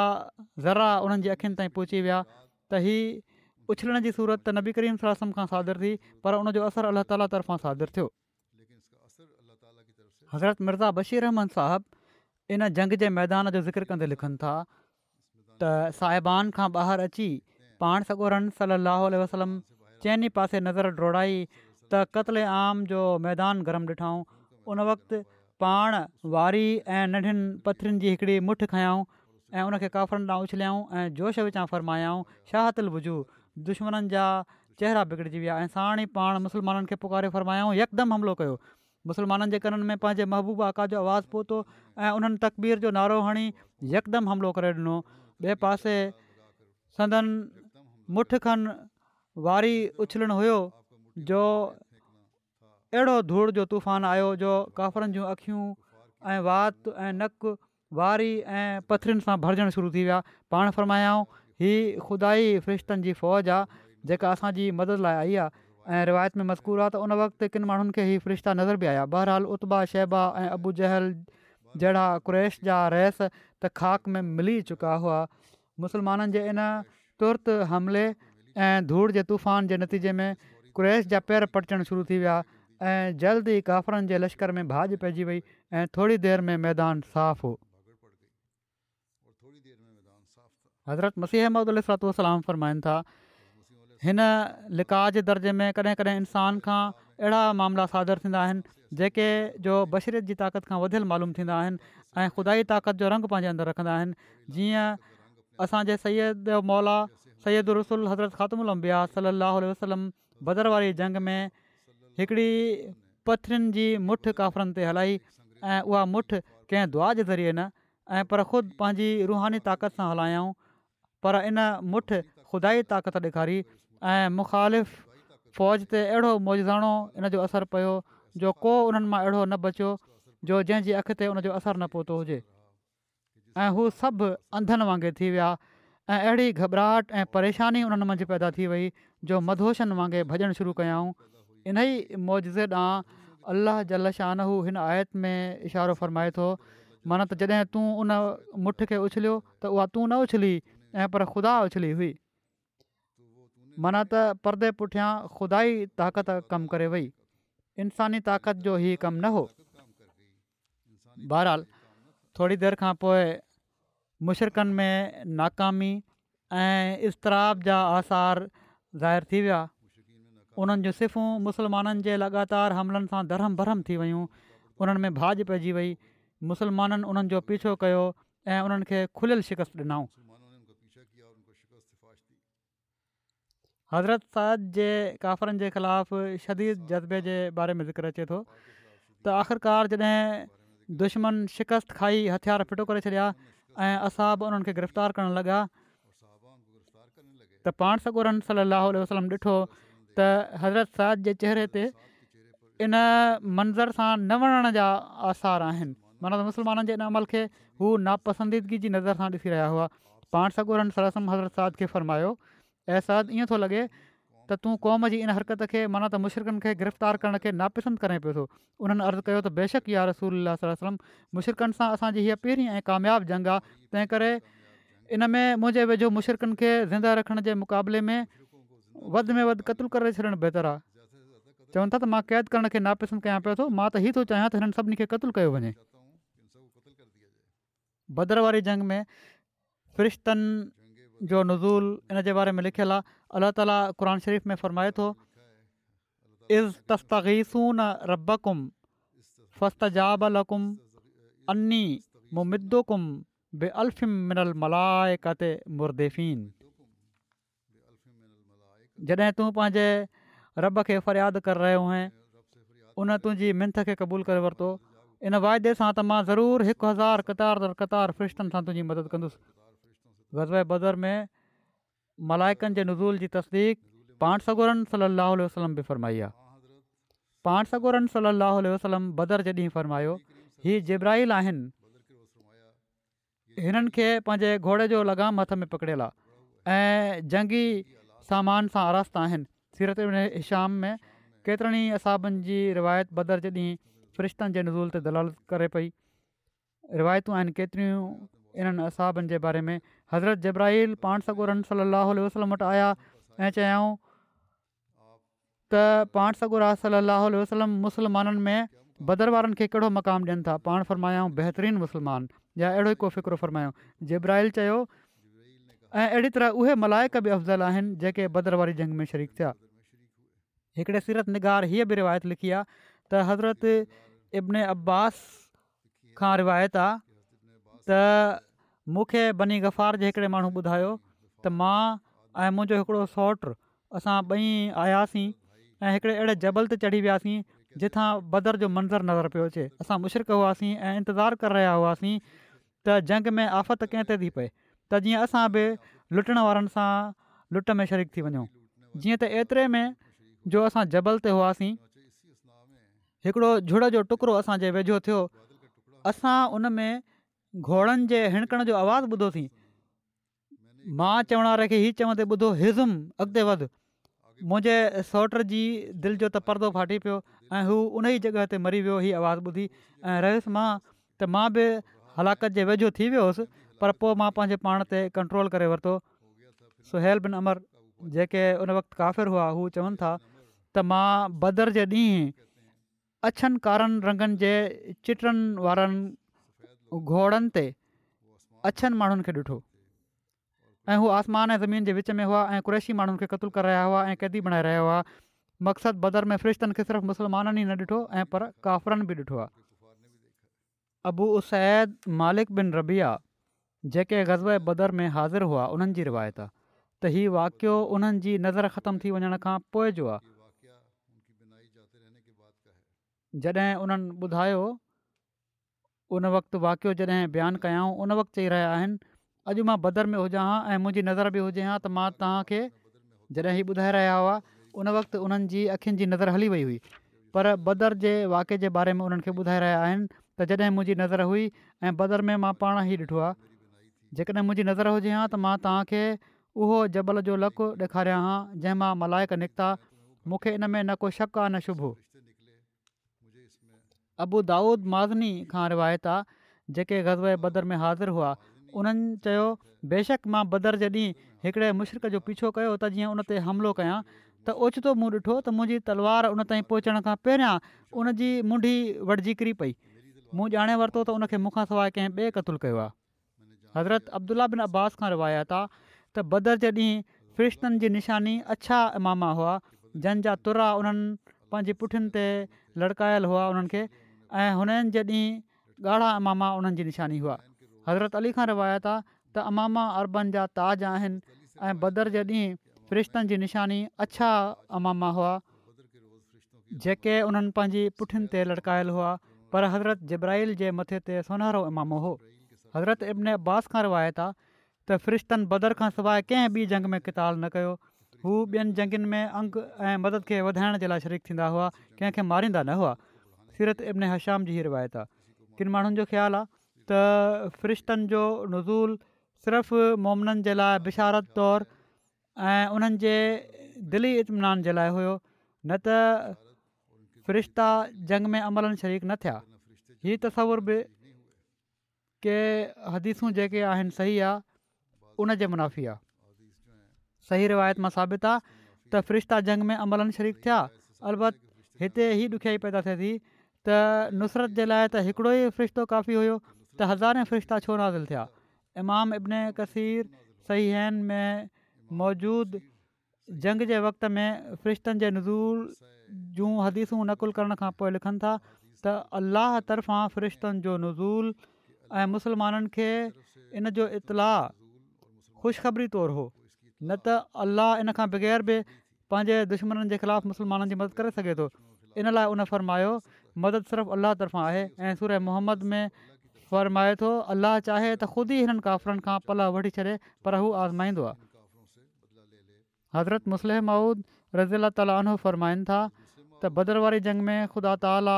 ज़रा उन्हनि जी अखियुनि ताईं पहुची विया त उछलण जी सूरत त नबी करीम खां सादरु थी पर उन जो असरु अलाह ताली तरफ़ां सादरु थियो हज़रत मिर्ज़ा बशीर रहमान साहिबु इन जंग जे मैदान जो ज़िक्र कंदे लिखनि था त साहिबान खां ॿाहिरि अची पाण सगोरन रन सल अल वसलम चइनी पासे नज़र डोड़ाई त क़तल आम जो मैदान गरम ॾिठऊं उन वक़्ति पाण वारी ऐं नंढनि पथरियुनि जी हिकिड़ी मुठि खयऊं ऐं उनखे काफ़रनि तां उछलियाऊं ऐं जोश विचां फरमायाऊं छाहतल बुझूं दुश्मन जा चहिरा बिगड़िजी विया ऐं साण ई पाण मुसलमाननि खे पुकारे फ़रमायाऊं यकदमि हमिलो कयो मुसलमाननि जे कननि में पंहिंजे महबूब आका जो आवाज़ु पहुतो ऐं उन्हनि तकबीर जो नारो हणी यकदमि हमिलो करे ॾिनो ॿिए पासे संदनि मुठ खनि वारी उछलणु हुओ जो अहिड़ो धूड़ जो तूफ़ान आयो जो काफ़रनि जूं अखियूं ऐं वात ऐं नकु वारी ऐं पथरियुनि सां भरजणु शुरू थी विया पाण फ़रमायाऊं हीअ खुदाई फ़रिश्तनि जी फ़ौज आहे जेका असांजी मदद लाइ आई आहे ऐं रिवायत में मज़कूर आहे त उन वक़्तु किन माण्हुनि खे हीअ फ़रिश्ता नज़र बि आया बहरहाल उता शहबा ऐं अबू जहल जहिड़ा क्रेश जा रहस त ख़ाक में मिली चुका हुआ मुसलमाननि जे इन तुर्त हमले ऐं धूड़ जे तूफ़ान जे नतीजे में क्रेश जा पेर पटचणु शुरू थी विया ऐं जल्द ई काफ़रनि जे लश्कर में बाज पइजी वई ऐं थोरी देरि में मैदान साफ़ु हो हज़रत मसीह अहमद अलातलाम फरमाइनि था हिन लिका जे दर्जे में कॾहिं कॾहिं इंसान खां अहिड़ा मामला सादर थींदा आहिनि जेके जो बशरियत जी ताक़त खां वधियल मालूम थींदा आहिनि ऐं ख़ुदाई ताक़त जो रंग पंहिंजे अंदरु रखंदा आहिनि जीअं असांजे सैद मौला सैदर रसुल हज़रत ख़ात्मु उलम्बिया सली अलाह वसलम बदर वारी जंग में हिकिड़ी पथरियुनि जी मुठ काफ़रनि ते हलाई ऐं उहा मुठ कंहिं दुआ जे ज़रिए न ऐं पर ख़ुदि पंहिंजी रूहानी ताक़त सां हलायूं पर इन मुठ ख़ुदा ताक़त ॾेखारी ऐं मुख़ालिफ़ फ़ौज ते अहिड़ो मोजाणो इन जो असरु पियो जो को उन्हनि मां अहिड़ो न बचियो जो जंहिंजी अखि ते उनजो असरु न पहुतो हुजे ऐं हू सभु अंधनि वांगुरु थी विया ऐं अहिड़ी घबराहट ऐं परेशानी उन्हनि मंझि पैदा थी वई जो मधोशनि वांगुरु भॼणु शुरू कयाऊं इन ई मौजे ॾांहुं अलाह जल लाशान हू हिन आयत में इशारो फ़रमाए थो माना त जॾहिं तूं उन मुठ खे उछलियो त उहा तूं न उछली ऐं पर ख़ुदा उछली हुई माना त परदे पुठियां ख़ुदा ई ताक़त कमु करे वई इंसानी ताक़त जो ई कमु न हो बहरहाल थोरी देरि खां पोइ मुशरक़नि में नाकामी ऐं इसराब जा आसार ज़ाहिर थी विया उन्हनि जूं सिर्फ़ूं मुसलमाननि जे लॻातार हमलनि सां धरम भरम थी वियूं उन्हनि में बाज पइजी वई मुस्लमाननि उन्हनि जो पीछो कयो ऐं उन्हनि खे खुलियल शिकस्त ॾिनऊं हज़रत साद जे काफ़रनि जे ख़िलाफ़ु शदीद जज़्बे जे बारे में ज़िक्र अचे थो त आख़िरकार जॾहिं दुश्मन शिकस्त खाई हथियार फिटो करे छॾिया ऐं असां बि उन्हनि खे गिरफ़्तार करणु लॻा त पाण सगोरन सलाहु वसलम ॾिठो त हज़रत साद जे चहिरे ते इन मंज़र सां न वणण जा आसार आहिनि माना त मुस्लमाननि जे इन अमल खे हू नापसंदीदगी जी नज़र सां ॾिसी रहिया हुआ पाण सगोरन सलम हज़रत साद खे फ़र्मायो अहसादु ईअं थो लॻे त तूं क़ौम जी इन हरकत खे माना त मुशरिकनि खे गिरफ़्तार करण खे नापसंद करे पियो थो उन्हनि अर्ज़ु कयो त बेशक या रसूल वसलम मुशरकनि सां असांजी हीअ पहिरीं ऐं क़ामियाबु जंग आहे तंहिं करे इन में मुंहिंजे वेझो मुशिरकनि खे ज़िंदा रखण जे मुक़ाबले में वधि में वधि कतलु करे छॾणु बहितरु आहे चवनि था त मां क़ैद करण खे नापसंद कयां पियो थो मां त हीउ थो चाहियां त हिननि सभिनी खे क़तुलु कयो वञे भदर वारी जंग में फिरिश्तनि जो नज़ूल इन जे बारे में लिखियलु आहे अलाह ताला क़ुर शरीफ़ में फरमाए थो पंहिंजे रब खे फ़रियाद कर रहियो उन तुंहिंजी मिंथ खे क़बूल करे वरितो इन वाइदे सां त मां ज़रूरु हिकु हज़ार फिरिश्तनि सां तुंहिंजी मदद कंदुसि गज़वे बदर में मलाइकनि जे नज़ूल जी तस्दीक पाण सगोरन सलाह वसलम बि फ़रमाई आहे पाण सगोरन सल ा वसलम बदर जे ॾींहुं फरमायो हीउ जेब्राहिल आहिनि हिननि खे पंहिंजे घोड़े जो लगाम हथ में पकड़ियल आहे ऐं जंगी सामान सां आरस्त आहिनि सीरत इशाम में केतिरनि ई असाबनि जी रिवायत बदर जे ॾींहुं फ़रिश्तनि जे नज़ूल ते दलाल करे पई रिवायतूं आहिनि केतिरियूं इन्हनि असाबनि जे बारे में हज़रत जब्राहिल पाण सॻो रम सलाहु वसलम वटि आया ऐं चयाऊं त पाण सॻो रा सलाहु वसलम मुस्लमाननि में भदर वारनि खे कहिड़ो मक़ामु ॾियनि था पाण फरमायाऊं बहितरीनु मुस्लमान या अहिड़ो ई को फ़िक्रु फ़रमायो जेब्राहिल चयो ऐं अहिड़ी तरह उहे मलाइक बि अफ़ज़ल आहिनि जेके भदरवारी जंग में शरीक थिया हिकिड़े सीरत निगार हीअ बि रिवायत लिखी आहे त हज़रत इब्न अब्बास खां रिवायत आहे त मूंखे बनी गफ़ार जे हिकिड़े माण्हू ॿुधायो त मां ऐं मुंहिंजो हिकिड़ो सौटु असां ॿई आयासीं ऐं हिकिड़े अहिड़े जबल ते चढ़ी वियासीं जिथां बदर जो मंज़रु नज़र पियो अचे असां मुशरक़ हुआसीं ऐं इंतज़ारु करे रहिया हुआसीं त जंग में आफ़त कंहिं ते थी पए त जीअं असां बि लुटण वारनि सां लुट में शरीक थी वञूं जीअं त एतिरे में जो असां जबल ते हुआसीं हिकिड़ो झुड़ जो टुकड़ो असांजे वेझो थियो असां उन में ઘોડન જે હણકણ જો અવાજ બધો થી માં ચવણા રહે હી ચવતે બધો હઝમ અગદે વદ મુજે સોટરજી દિલ જો તપર્દો ફાટી પયો આ હું ઉનેહી જગહતે મરી વયો હી અવાજ બધી રહેસ માં તે માં ભી હલાકાત જે વેજો થી વયોસ પરપો માં પાંજે પાણતે કંટ્રોલ કરે વર્તો સુહેલ بن અમર જે કે ઉન વક્ત કાફર હોવા હું ચવન થા તે માં બદર જે દી અચન કારણ રંગન જે ચટરણ વારન घोड़नि ते अछनि माण्हुनि खे ॾिठो ऐं हू आसमान ऐं ज़मीन जे विच में हुआ ऐं क़ुरी माण्हुनि खे क़तलु करे रहिया हुआ ऐं क़ैदी बणाए रहिया हुआ मक़सदु बदर में फ़रिश्तनि खे सिर्फ़ु मुसलमाननि ई न ॾिठो ऐं पर काफ़रनि बि ॾिठो आहे अबू उसैद मालिक बिन रबिया जेके गज़ब बदर में हाज़िर हुआ उन्हनि जी रिवायत आहे त हीउ वाक़ियो उन्हनि जी नज़र ख़तमु थी वञण खां पोइ जो आहे जॾहिं उन्हनि ॿुधायो उन वक़्तु वाकियो जॾहिं बयानु कयां उन वक़्तु चई रहिया आहिनि अॼु मां बदर में हुजां हां ऐं मुंहिंजी नज़र बि हुजे हां त मां तव्हांखे जॾहिं ई ॿुधाए रहिया हुआ उन वक़्ति उन्हनि जी अखियुनि जी नज़र हली वई हुई पर बदर जे वाक़िए जे बारे में उन्हनि खे ॿुधाए रहिया आहिनि त जॾहिं मुंहिंजी नज़र हुई ऐं बदर में मां पाण ई ॾिठो आहे जेकॾहिं मुंहिंजी नज़र हुजे हा त मां तव्हांखे उहो जबल जो लकु ॾेखारिया हा जंहिं मां मलायक निकिता मूंखे इन में न को शक आहे न शुभो अबू दाऊद माज़नी खां रिवायत आहे जेके गज़बे बदर में हाज़िर हुआ उन्हनि चयो बेशक मां बदर जॾहिं हिकिड़े मुशर्क़ जो पीछो कयो त जीअं उन ते हमिलो कयां त ओचितो मूं ॾिठो त मुंहिंजी तलवार उन ताईं पहुचण खां पहिरियां उनजी मुंडी वटि किरी पई मूं ॼाणे वरितो त उनखे मूंखां सवाइ कंहिं बे क़तूल कयो आहे हज़रत अब्दुला बिन अब्बास खां रिवायत आहे बदर जे ॾींहुं फ़िरिश्तनि जी निशानी अछा इमामा हुआ जंहिंजा तुर उन्हनि पंहिंजी पुठियुनि ते लटकायल हुआ उन्हनि ऐं हुननि जे ॾींहुं ॻाढ़ा इमामा उन्हनि जी निशानी हुआ हज़रत अली खां रिवायत आहे त अमामा अरबनि जा ताज आहिनि ऐं बदर जे ॾींहुं फ़रिश्तनि जी निशानी अछा अमामा हुआ जेके उन्हनि पंहिंजी पुठियुनि ते लटकायल हुआ पर हज़रत जब्राहिल जे मथे ते सोनहरो इमामो हो हज़रत इब्न अब्बास खां रिवायत आहे त फ़रिश्तनि बदर खां सवाइ कंहिं ॿी जंग में किताल न कयो हू ॿियनि जंगनि में अंग ऐं मदद खे वधाइण जे लाइ शरीक थींदा हुआ कंहिंखे मारींदा न हुआ सीरत इब्न हशाम जी ही रिवायत आहे किन माण्हुनि जो ख़्यालु आहे त फ़रिश्तनि जो नज़ूल सिर्फ़ु मोमिननि जे लाइ बिशारत तौरु ऐं उन्हनि जे दिली इतमिनान जे लाइ हुयो न त फ़रिश्ता जंग में अमलनि शरीक न थिया हीअ तस्वुर बि के हदीसूं जेके आहिनि सही आहे उनजे मुनाफ़ी आहे सही रिवायत मां साबित आहे त फ़रिश्ता जंग में अमलनि शरीक थिया अलबत हिते ही ॾुखियाई पैदा थिए थी त नुसरत जे लाइ त हिकिड़ो ई फ़रिश्तो काफ़ी हुयो त हज़ारे फ़रिश्ता छो नाज़िल हासिलु थिया इमाम इब्न कसीर सहन में मौजूद जंग जे वक़्त में फ़रिश्तनि जे नज़ूल जूं हदीसूं नक़ुल करण खां पोइ लिखनि था त अल्लाह तर्फ़ां फ़रिश्तनि जो नज़ूल ऐं मुसलमाननि खे इन जो इतलाउ ख़ुशख़बरी तौरु हो न त अल्लाह इन खां बग़ैर बि पंहिंजे दुश्मन जे ख़िलाफ़ु मुसलमाननि जी मदद करे सघे थो इन लाइ उन फ़र्मायो मदद सिर्फ़ु अलाह तर्फ़ां आहे ऐं सुर मोहम्मद में फ़रमाए थो अलाह चाहे त ख़ुदि ई हिननि काफ़िरनि खां पलउ वठी छॾे पर हू आज़माईंदो आहे हज़रत मुस्लिह माउद रज़ी अला ताला उनो फ़रमाइनि था त भदर वारी जंग में ख़ुदा ताला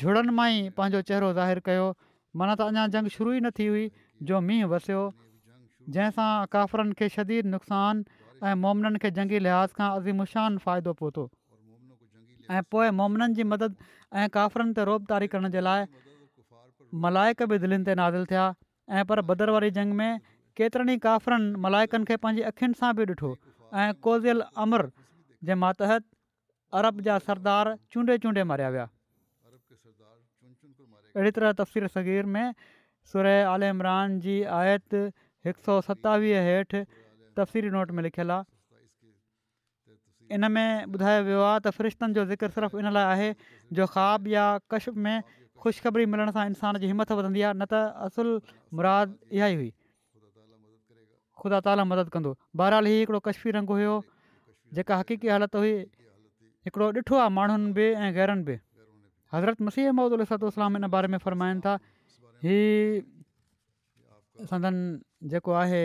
झुड़नि मां ई पंहिंजो चहिरो ज़ाहिर कयो माना त अञा जंग शुरू ई न थी हुई जो मींहुं वसियो जंहिंसां काफ़िरनि खे शदीद नुक़सानु ऐं मोमिननि खे जंगी लिहाज़ खां अज़ीमुशान फ़ाइदो पहुतो ऐं पोइ मोमननि जी मदद ऐं काफ़िरनि ते रोब तारी करण जे लाइ मलायक बि दिलनि ते नाज़िल थिया ऐं पर भदर वारी जंग में केतिरनि ई काफ़िरनि मलायकनि खे पंहिंजी अखियुनि सां बि ॾिठो ऐं कोज़ियल अमर जे मातहत अरब जा सरदार चूंडे चूंडे मारिया विया अहिड़ी तरह तफ़सीर सगीर में सुर आल इमरान जी आयत हिकु सौ सतावीह हेठि तफ़सीरी नोट में लिखियलु आहे इन में ॿुधायो वियो आहे त फ़रिश्तनि जो ज़िक्र सिर्फ़ु इन लाइ आहे जो ख़्वाब या कश में ख़ुशख़बरी मिलण सां इंसान जी हिमथ वधंदी आहे न त असुल मुराद इहा ई हुई ख़ुदा ताला मदद कंदो बहराली हिकिड़ो कश्मीर रंग हुयो जेका हक़ीक़ी हालति हुई हिकिड़ो ॾिठो आहे माण्हुनि बि ऐं ग़रनि बि हज़रत मसीह मोहम्मद अलसलाम इन बारे में फ़र्माइनि था ही सदन जेको आहे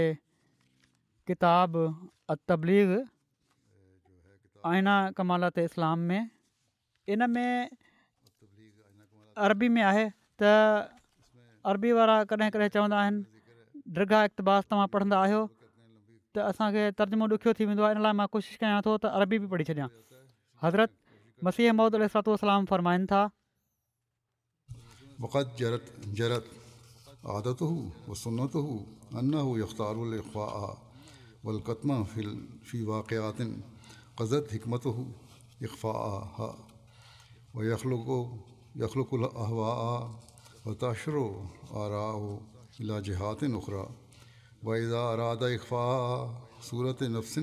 किताब अ तबलीग आइना इस्लाम में इन में अरबी में आहे त अरबी वारा कॾहिं कॾहिं चवंदा आहिनि दरगाह इक़्तबास तव्हां पढ़ंदा आहियो त असांखे तर्जुमो ॾुखियो थी वेंदो आहे इन लाइ मां कोशिशि कयां थो त अरबी बि पढ़ी छॾिया हज़रत मसीह महमूद अलतो फ़रमाइनि था قضت حكمته إخفاءها ويخلق يخلق الأهواء وتعشر آراء إلى جهات أخرى وإذا أراد إخفاء صورة نفس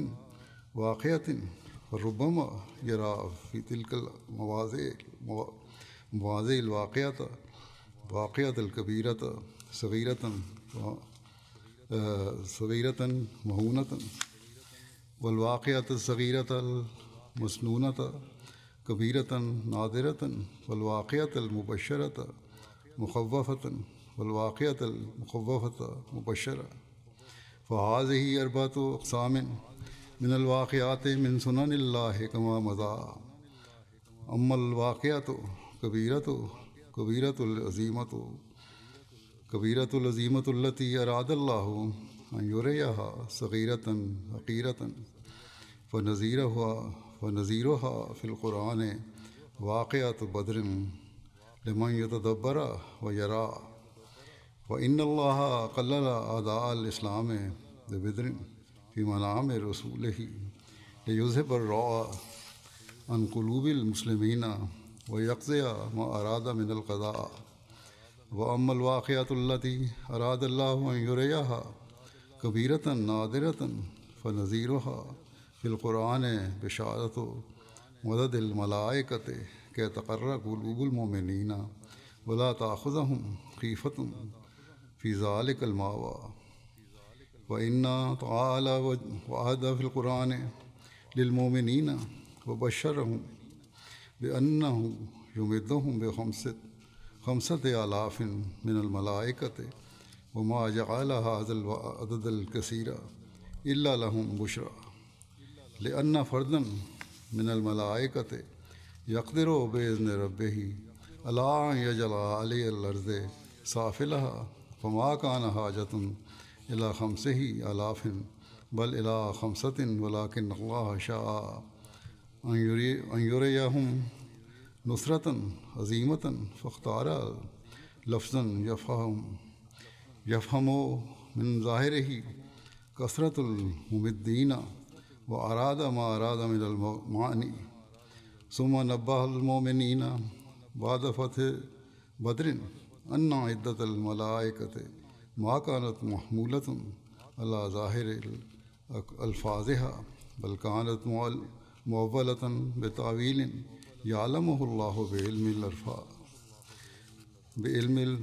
واقعة فربما يرى في تلك المواضع مواضع الواقعة واقعة الكبيرة صغيرة آه، صغيرة مهونة والواقعة الصغيرة المسنونة كبيرة نادرة والواقعة المبشرة مخوفة والواقعة المخوفة مبشرة فهذه أربعة أقسام من الواقعات من سنن الله كما مضى أما الواقعة كبيرة كبيرة العزيمة كبيرة العزيمة التي أراد الله يريها صغيرة حقيرة فنظيرها فنظيرها في القرآن واقعة بدر لمن يتدبر ويرى وإن الله قلل أعداء الإسلام ببدر في منام رسوله ليذهب الرعى عن قلوب المسلمين ويقضي ما أراد من القضاء وأما الواقعة التي أراد الله أن يريها كبيرة نادرة فنظیرها في القرآن بشارة مدد الملائكة كي تقر قلوب المؤمنين ولا تاخذهم خيفة في ذلك الماوى وإن تعالى وعد في القرآن للمؤمنين وبشرهم بأنه يمدهم بخمسة خمسة آلاف من الملائكة وما جعل هذا العدد الكثير إلا لهم بشرى لأن فردا من الملائكة يقدر بإذن ربه ألا يجعل علي الأرض سافلها فما كان حاجة إلى خمسه آلاف بل إلى خمسة ولكن الله شاء أن يريهم نصرة عظيمة فاختار لفظا يفهم يفهم من ظاهره كثرة الممدين وأراد ما أراد من المعاني ثم نبه المؤمنين بعد فتح بدر أن عدة الملائكة ما كانت محمولة على ظاهر ألفاظها بل كانت مؤولة بتعويل يعلمه الله بعلم الأرفاء بعلم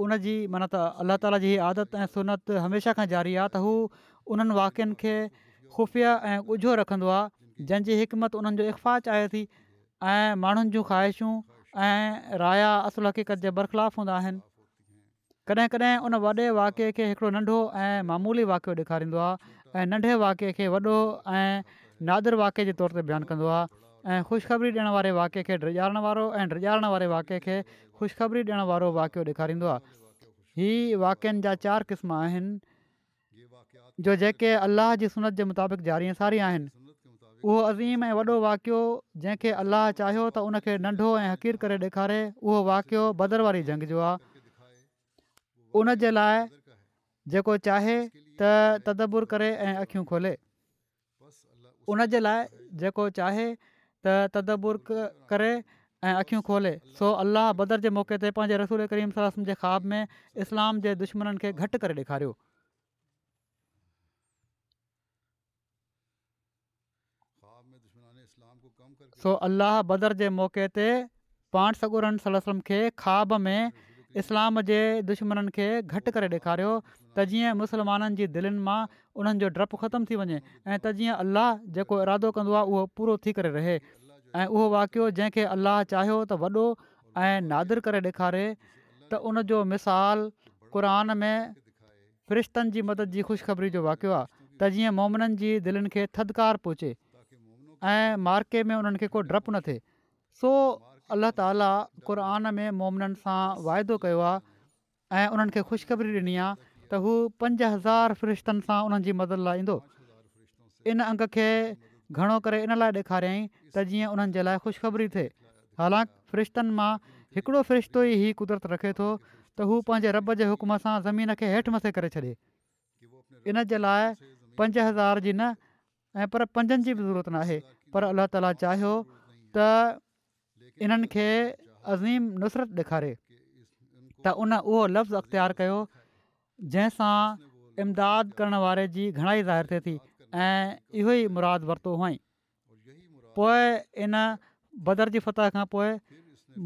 उन जी माना त अल्ला ताला जी आदत ऐं सुनत हमेशह खां जारी आहे त हू उन्हनि वाक्यनि खे ख़ुफ़िया ऐं ॻुझो रखंदो आहे जंहिंजी हिकमत उन्हनि जो इख़फ़ा चाहे थी ऐं माण्हुनि जूं ख़्वाहिशूं ऐं राया असुल हक़ीक़त जे बरख़िलाफ़ हूंदा आहिनि कॾहिं कॾहिं उन वॾे वाक्य खे हिकिड़ो नंढो ऐं मामूली वाक़ियो ॾेखारींदो आहे ऐं नंढे वाक्य खे वॾो ऐं नादिर वाके जे तौर ते बयानु कंदो आहे ऐं ख़ुशबरी ॾियणु वारे वाक्य खे ड्रिॼारण वारो ऐं ड्रिॼारण वारे वाक़िए खे ख़ुशबरी ॾियणु वारो वाक़ियो ॾेखारींदो आहे हीअ वाक्यनि जा चारि क़िस्म आहिनि जो जेके अलाह जी सुनत जे मुताबिक़ ज़ारीअ सारी आहिनि उहो अज़ीम ऐं वॾो वाक़ियो जंहिंखे अलाह चाहियो त उन नंढो ऐं हक़ीर करे ॾेखारे उहो वाक़ियो बदर वारी जंग जो आहे उन जे लाइ जेको चाहे त तदबुर करे ऐं अखियूं खोले उनजे लाइ जेको चाहे त तदबुर करे ऐं अखियूं खोले सो अलाह बदर जे मौक़े ते पंहिंजे रसूल करीम जे ख़्वाब में इस्लाम जे दुश्मन खे घटि करे ॾेखारियो सो अलाह बदर जे मौक़े ते पाण सगुर खे ख़्वाब में इस्लाम जे दुश्मन खे घटि करे ॾेखारियो त जीअं मुसलमाननि जी दिलनि मां उन्हनि जो डपु ख़तमु थी वञे ऐं त जीअं अलाह जेको इरादो कंदो आहे उहो पूरो थी करे रहे ऐं उहो वाक़ियो जंहिंखे अलाह चाहियो त वॾो ऐं नादरु करे ॾेखारे त उनजो मिसालु क़ुर में रिश्तनि जी मदद जी ख़ुशिखबरी जो वाक़ियो आहे त जीअं मोमननि जी दिलनि खे थधिकार पहुचे ऐं मार्के में उन्हनि को डपु न थिए सो अलाह ताली क़र में मोमिननि सां वाइदो कयो आहे ऐं उन्हनि खे ख़ुशिखबरी ॾिनी आहे त हू पंज हज़ार फ़रिश्तनि सां उन्हनि जी मदद लाइ ईंदो इन अंग खे घणो करे इन लाइ ॾेखारियई त जीअं उन्हनि जे लाइ ख़ुशबरी थिए हालांकि फ़रिश्तनि मां हिकिड़ो फ़रिश्तो ई कुदरत रखे थो त हू पंहिंजे रॿ जे सां ज़मीन खे हेठि मथे करे छॾे इन जे लाइ पंज हज़ार जी न ऐं पर पंजनि जी बि ज़रूरत न पर अलाह ताला चाहियो इन्हनि खे अज़ीम नुसरत ॾेखारे त उन उहो लफ़्ज़ अख़्तियारु कयो जंहिंसां इमदाद करण वारे जी घणाई ज़ाहिर थिए थी ऐं इहो ई मुरादु वरितो हुअईं पोइ इन बदरजी फतह खां पोइ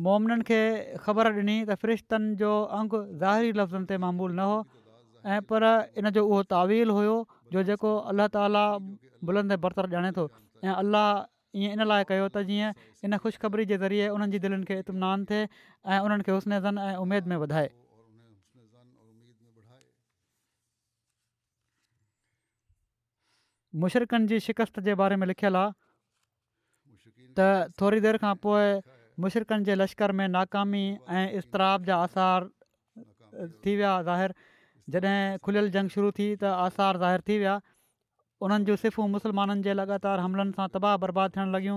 मोमिननि खे ख़बर ॾिनी त फ़रिश्तनि जो अंगु ज़ाहिरी लफ़्ज़नि ते मामूल न हो ऐं पर इन जो उहो तावील हुयो जो जेको अल्लाह ताली बुलंद बरतर ॼाणे थो ऐं अलाह ईअं इन लाइ कयो त जीअं इन ख़ुशिख़री जे ज़रिए उन्हनि जी दिलनि खे इतमिनानु थिए ऐं उन्हनि खे हुस्नेज़न ऐं उमेद में वधाए मुशरकनि जी शिकस्त जे बारे में लिखियलु आहे त थोरी देरि खां पोइ मुशरक़नि जे लश्कर में नाकामी ऐं इज़तराब जा आसार थी विया ज़ाहिर जॾहिं खुलियल जंग शुरू थी त आसार ज़ाहिर थी विया उन्हनि जूं सिफ़ूं मुसलमाननि जे लॻातार हमलनि सां तबाह बर्बाद थियणु लॻियूं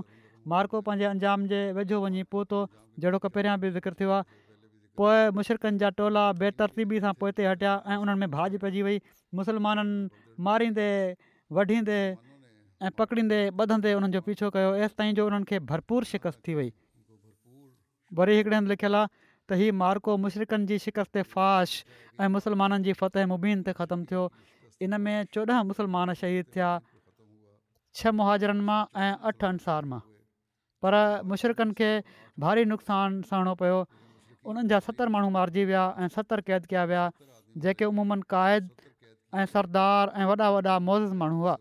मार्को पंहिंजे अंजाम जे वेझो वञी पोतो जहिड़ो की पहिरियां बि ज़िक्र थियो आहे पोइ मुशरकनि जा टोला बेतरतीबी सां पोइ हिते हटिया ऐं उन्हनि में भाॼी पइजी वई मुसलमाननि मारींदे वढींदे ऐं पकड़ींदे ॿधंदे उन्हनि जो पीछो कयो एसि ताईं जो उन्हनि खे भरपूर शिकस्त थी वई वरी हिकिड़े हंधि लिखियलु आहे त हीउ मार्को मुशरक़नि जी शिकस्त ते फाश ऐं मुसलमाननि जी फ़तेह मुबीन ते ख़तमु थियो इन में चोॾहं मुसलमान शहीद थिया छह मुहाजरनि मां ऐं अठ अंसार मां पर मुशरक़नि खे भारी नुक़सानु सहणो पियो उन्हनि जा सतरि माण्हू मारिजी विया ऐं सतरि क़ैद कया विया जेके उमूमनि क़ाइद ऐं सरदार ऐं वॾा वॾा मौज़ माण्हू हुआ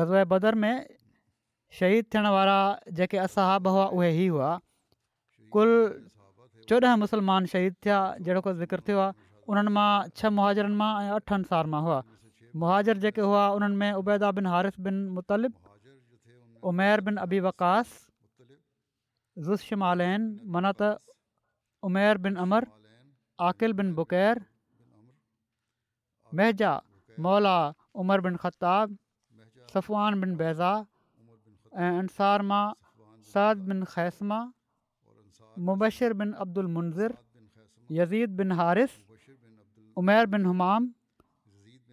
गज़े बदर में शहीद थियण वारा जेके असहाब हुआ उहे ई हुआ कुल चोॾहं مسلمان शहीद थिया जहिड़ो को ज़िक्र थियो आहे उन्हनि मां छह मुहाजरनि मां ऐं अठ अंसार मां हुआ मुहाजर जेके हुआ उन्हनि में उबैदा बिन हारिफ़ बिन मुतलिब उमेर बिन अबी वकासु माल मनत उमेर बिन अमर आकिल बिन बुकैर महिरजा मौला उमर बिन खताब सफ़ान बिन बैज़ा ऐं अंसार मां सिन ख़ैसमा مبشر بن عبد المنظر یزید بن حارث عمیر بن حمام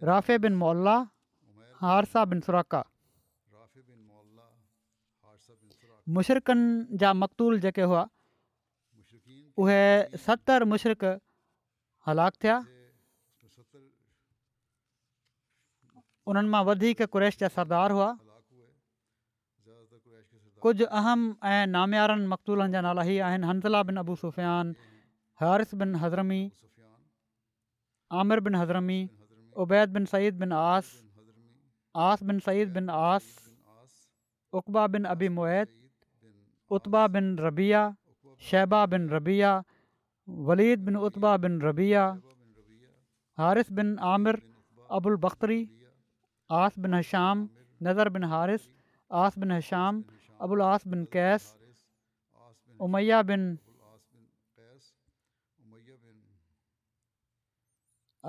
رافع بن مولا حارثہ بن سراقا مشرکن جا مقتول جکے ہوا وہ ستر مشرک ہلاک تھیا ان قریش جا سردار ہوا कुझु अहम ऐं नामियारनि मक़दूलनि जा नाला ई आहिनि بن बिन अबू सुफ़ियान हारिस बिन हज़रमी आमिर बिन हज़रमी उबैद बिन सईद बिन आस आस बिन सईद बिन आस بن बिन अबी मोहद उतबा बिन रबीआ शहबा बिन ولید वलीद बिन بن बिन रबीआ हारिस बिन आमिर अबूल बख़्तरी आस बिन हश्माम नज़र बिन हारिस आस बिन ابو العاص بن قیس امیہ بن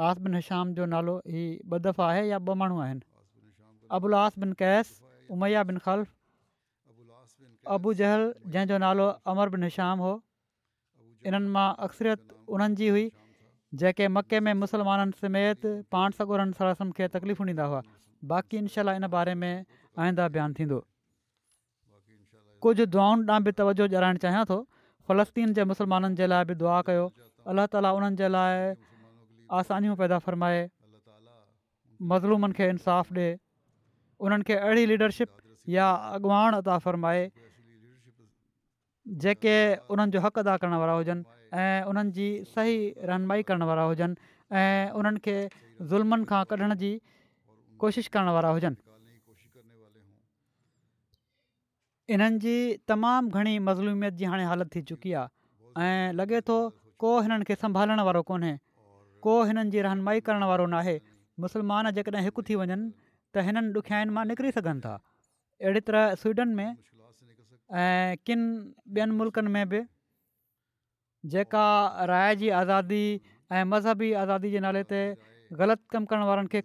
آس بن حشام جو نالو ہی بدف ہے یا ب مہن ابو العاص بن قیس امیہ بن خلف ابو جہل جن جو نالو عمر بن حشام ہو ان اکثریت انن جی ہوئی جے کے مکے میں مسلمان سمیت پان سگو رن سراسم کے تکلیفوں ڈیندا ہوا باقی انشاءاللہ ان بارے میں آئندہ بیان تھی कुझु दुआउनि ॾांहुं बि तवजो ॼाणाइणु चाहियां थो फ़लस्तीन जे मुसलमाननि जे लाइ बि दुआ कयो अलाह ताली उन्हनि जे लाइ आसानियूं पैदा फ़रमाए मज़लूमनि खे इंसाफ़ ॾिए उन्हनि खे अहिड़ी लीडरशिप या अॻुवाण अदा फ़रमाए जेके उन्हनि जो हक़ अदा करण वारा हुजनि सही रहनुमाई करण वारा हुजनि ऐं उन्हनि ज़ुल्मनि खां कढण जी कोशिशि करण इन्हनि जी तमामु घणी मज़लूमियत जी हाणे हालति थी चुकी आहे ऐं लॻे थो को हिननि खे संभालण वारो कोन्हे को हिननि जी रहनुमाई करणु वारो नाहे मुस्लमान जेकॾहिं हिकु थी वञनि त हिननि ॾुखियाईनि मां निकिरी सघनि था अहिड़ी तरह स्वीडन में ऐं किन ॿियनि मुल्कनि में बि जेका राय जी आज़ादी ऐं मज़हबी आज़ादी जे नाले ते ग़लति कम करण वारनि खे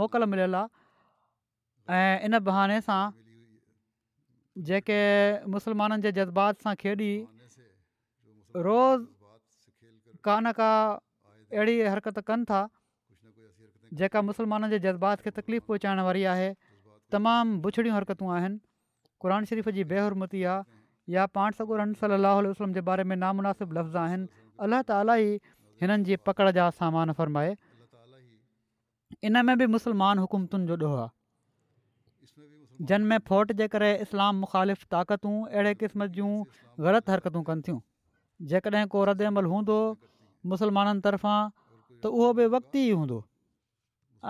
मोकल मिलियलु आहे ऐं इन बहाने सां जेके मुसलमाननि जे जज़्बात सां खेॾी रोज़ का न का अहिड़ी हरकत कनि था जेका मुसलमाननि जे जज़्बात खे तकलीफ़ पहुचाइण वारी आहे तमामु बुछड़ियूं हरकतूं आहिनि क़ुर शरीफ़ जी बेहरमती आहे या पाण सगुर साही वसलम जे बारे में नामुनासिब लफ़्ज़ आहिनि अलाह त अलाही हिननि जी पकड़ जा सामान फ़रमाए इन में बि मुसलमान हुकूमतुनि जो ॾोह आहे जिन में फोट जे करे इस्लाम मुख़ालिफ़ ताक़तूं अहिड़े क़िस्म जूं ग़लति हरकतूं कनि थियूं जेकॾहिं को रदमल हूंदो मुसलमाननि तर्फ़ां त उहो बि वक़्तु ई हूंदो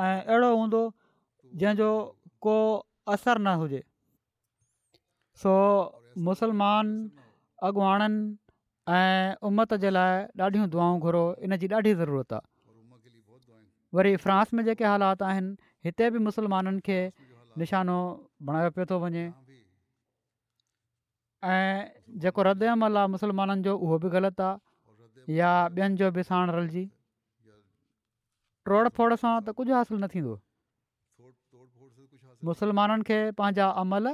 ऐं अहिड़ो हूंदो जंहिंजो को असर न हुजे सो मुसलमान अॻुवाणनि ऐं उमत जे लाइ ॾाढियूं दुआऊं घुरो इनजी ॾाढी ज़रूरत आहे वरी फ्रांस में जेके हालात आहिनि हिते बि मुसलमाननि खे निशानो बणायो पियो थो वञे ऐं जेको रद अमल आहे मुसलमाननि जो उहो बि ग़लति आहे या ॿियनि जो बि साण रलजी ट्रोड़ फोड़ सां त कुझु हासिलु न थींदो मुसलमाननि खे पंहिंजा अमल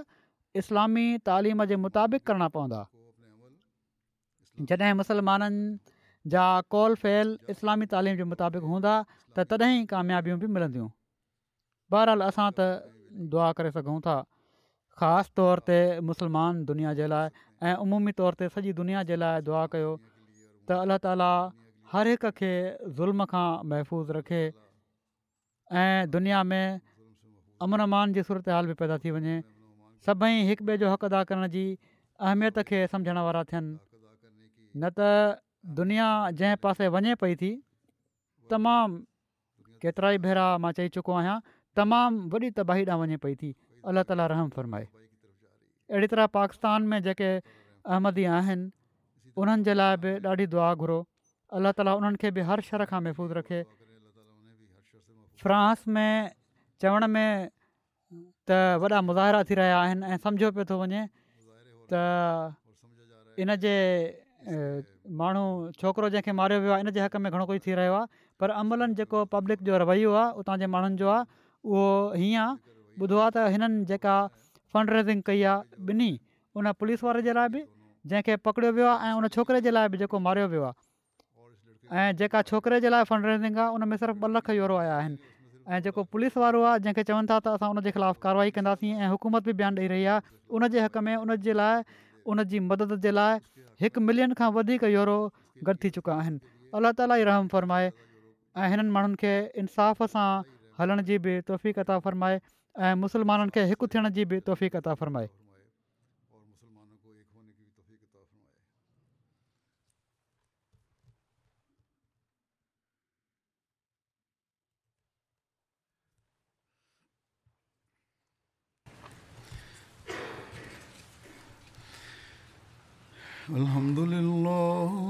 इस्लामी तालीम जे मुताबिक़ करणा पवंदा जॾहिं मुसलमाननि जा कौल फेल इस्लामी तालीम जे मुताबिक़ हूंदा त तॾहिं ई कामियाबियूं बि मिलंदियूं बहरहाल असां त दुआ करे सघूं था ख़ासि तौर ते मुसलमान दुनिया जे लाइ ऐं उमूमी तौर ते सॼी दुनिया जे लाइ दुआ कयो त अल्ला ताला हर हिक खे ज़ुल्म खां महफ़ूज़ रखे ऐं दुनिया में अमन अमान जी सूरत हाल बि पैदा थी वञे सभई हिक ॿिए जो हक़ अदा करण जी अहमियत खे समुझण वारा थियनि न त दुनिया जंहिं पासे वञे पई थी तमामु केतिरा ई भेरा मां चई चुको आहियां तमामु वॾी तबाही ॾांहुं वञे पई थी अलाह ताला रहम फ़रमाए अहिड़ी तरह पाकिस्तान में जेके अहमदी आहिनि उन्हनि जे लाइ बि ॾाढी दुआ घुरो अलाह ताला उन्हनि खे बि हर शर खां महफ़ूज़ रखे फ्रांस में चवण में त वॾा मुज़ाहिरा थी रहिया आहिनि ऐं सम्झो पियो थो वञे त इनजे माण्हू छोकिरो जंहिंखे मारियो वियो आहे इन जे हक़ में घणो कुझु थी रहियो आहे पर अमूलनि जेको पब्लिक जो रवैयो आहे उतां जे माण्हुनि जो आहे उहो हीअं ॿुधो आहे त हिननि जेका फ़ंड रेज़िंग कई आहे ॿिन्ही उन पुलिस वारे जे लाइ बि जंहिंखे पकड़ियो वियो आहे ऐं उन छोकिरे जे लाइ बि जेको मारियो वियो आहे ऐं जेका छोकिरे जे लाइ फ़ंड रेज़िंग आहे उन में सिर्फ़ु ॿ लख यूरो आया आहिनि ऐं जेको पुलिस वारो आहे जंहिंखे चवनि था त असां उन जे ख़िलाफ़ु कारवाई कंदासीं ऐं हुकूमत बि बयानु ॾेई रही आहे उन जे हक़ में उन जे लाइ मदद जे लाइ हिकु मिलियन खां वधीक योरो गॾु थी चुका आहिनि अलाह रहम फ़रमाए ऐं हिननि इंसाफ़ सां हलण जी बि तोहफ़ी अता फ़रमाए ऐं मुसलमाननि खे हिकु थियण जी बि तोहफ़ी अता फ़रमाए الحمد لله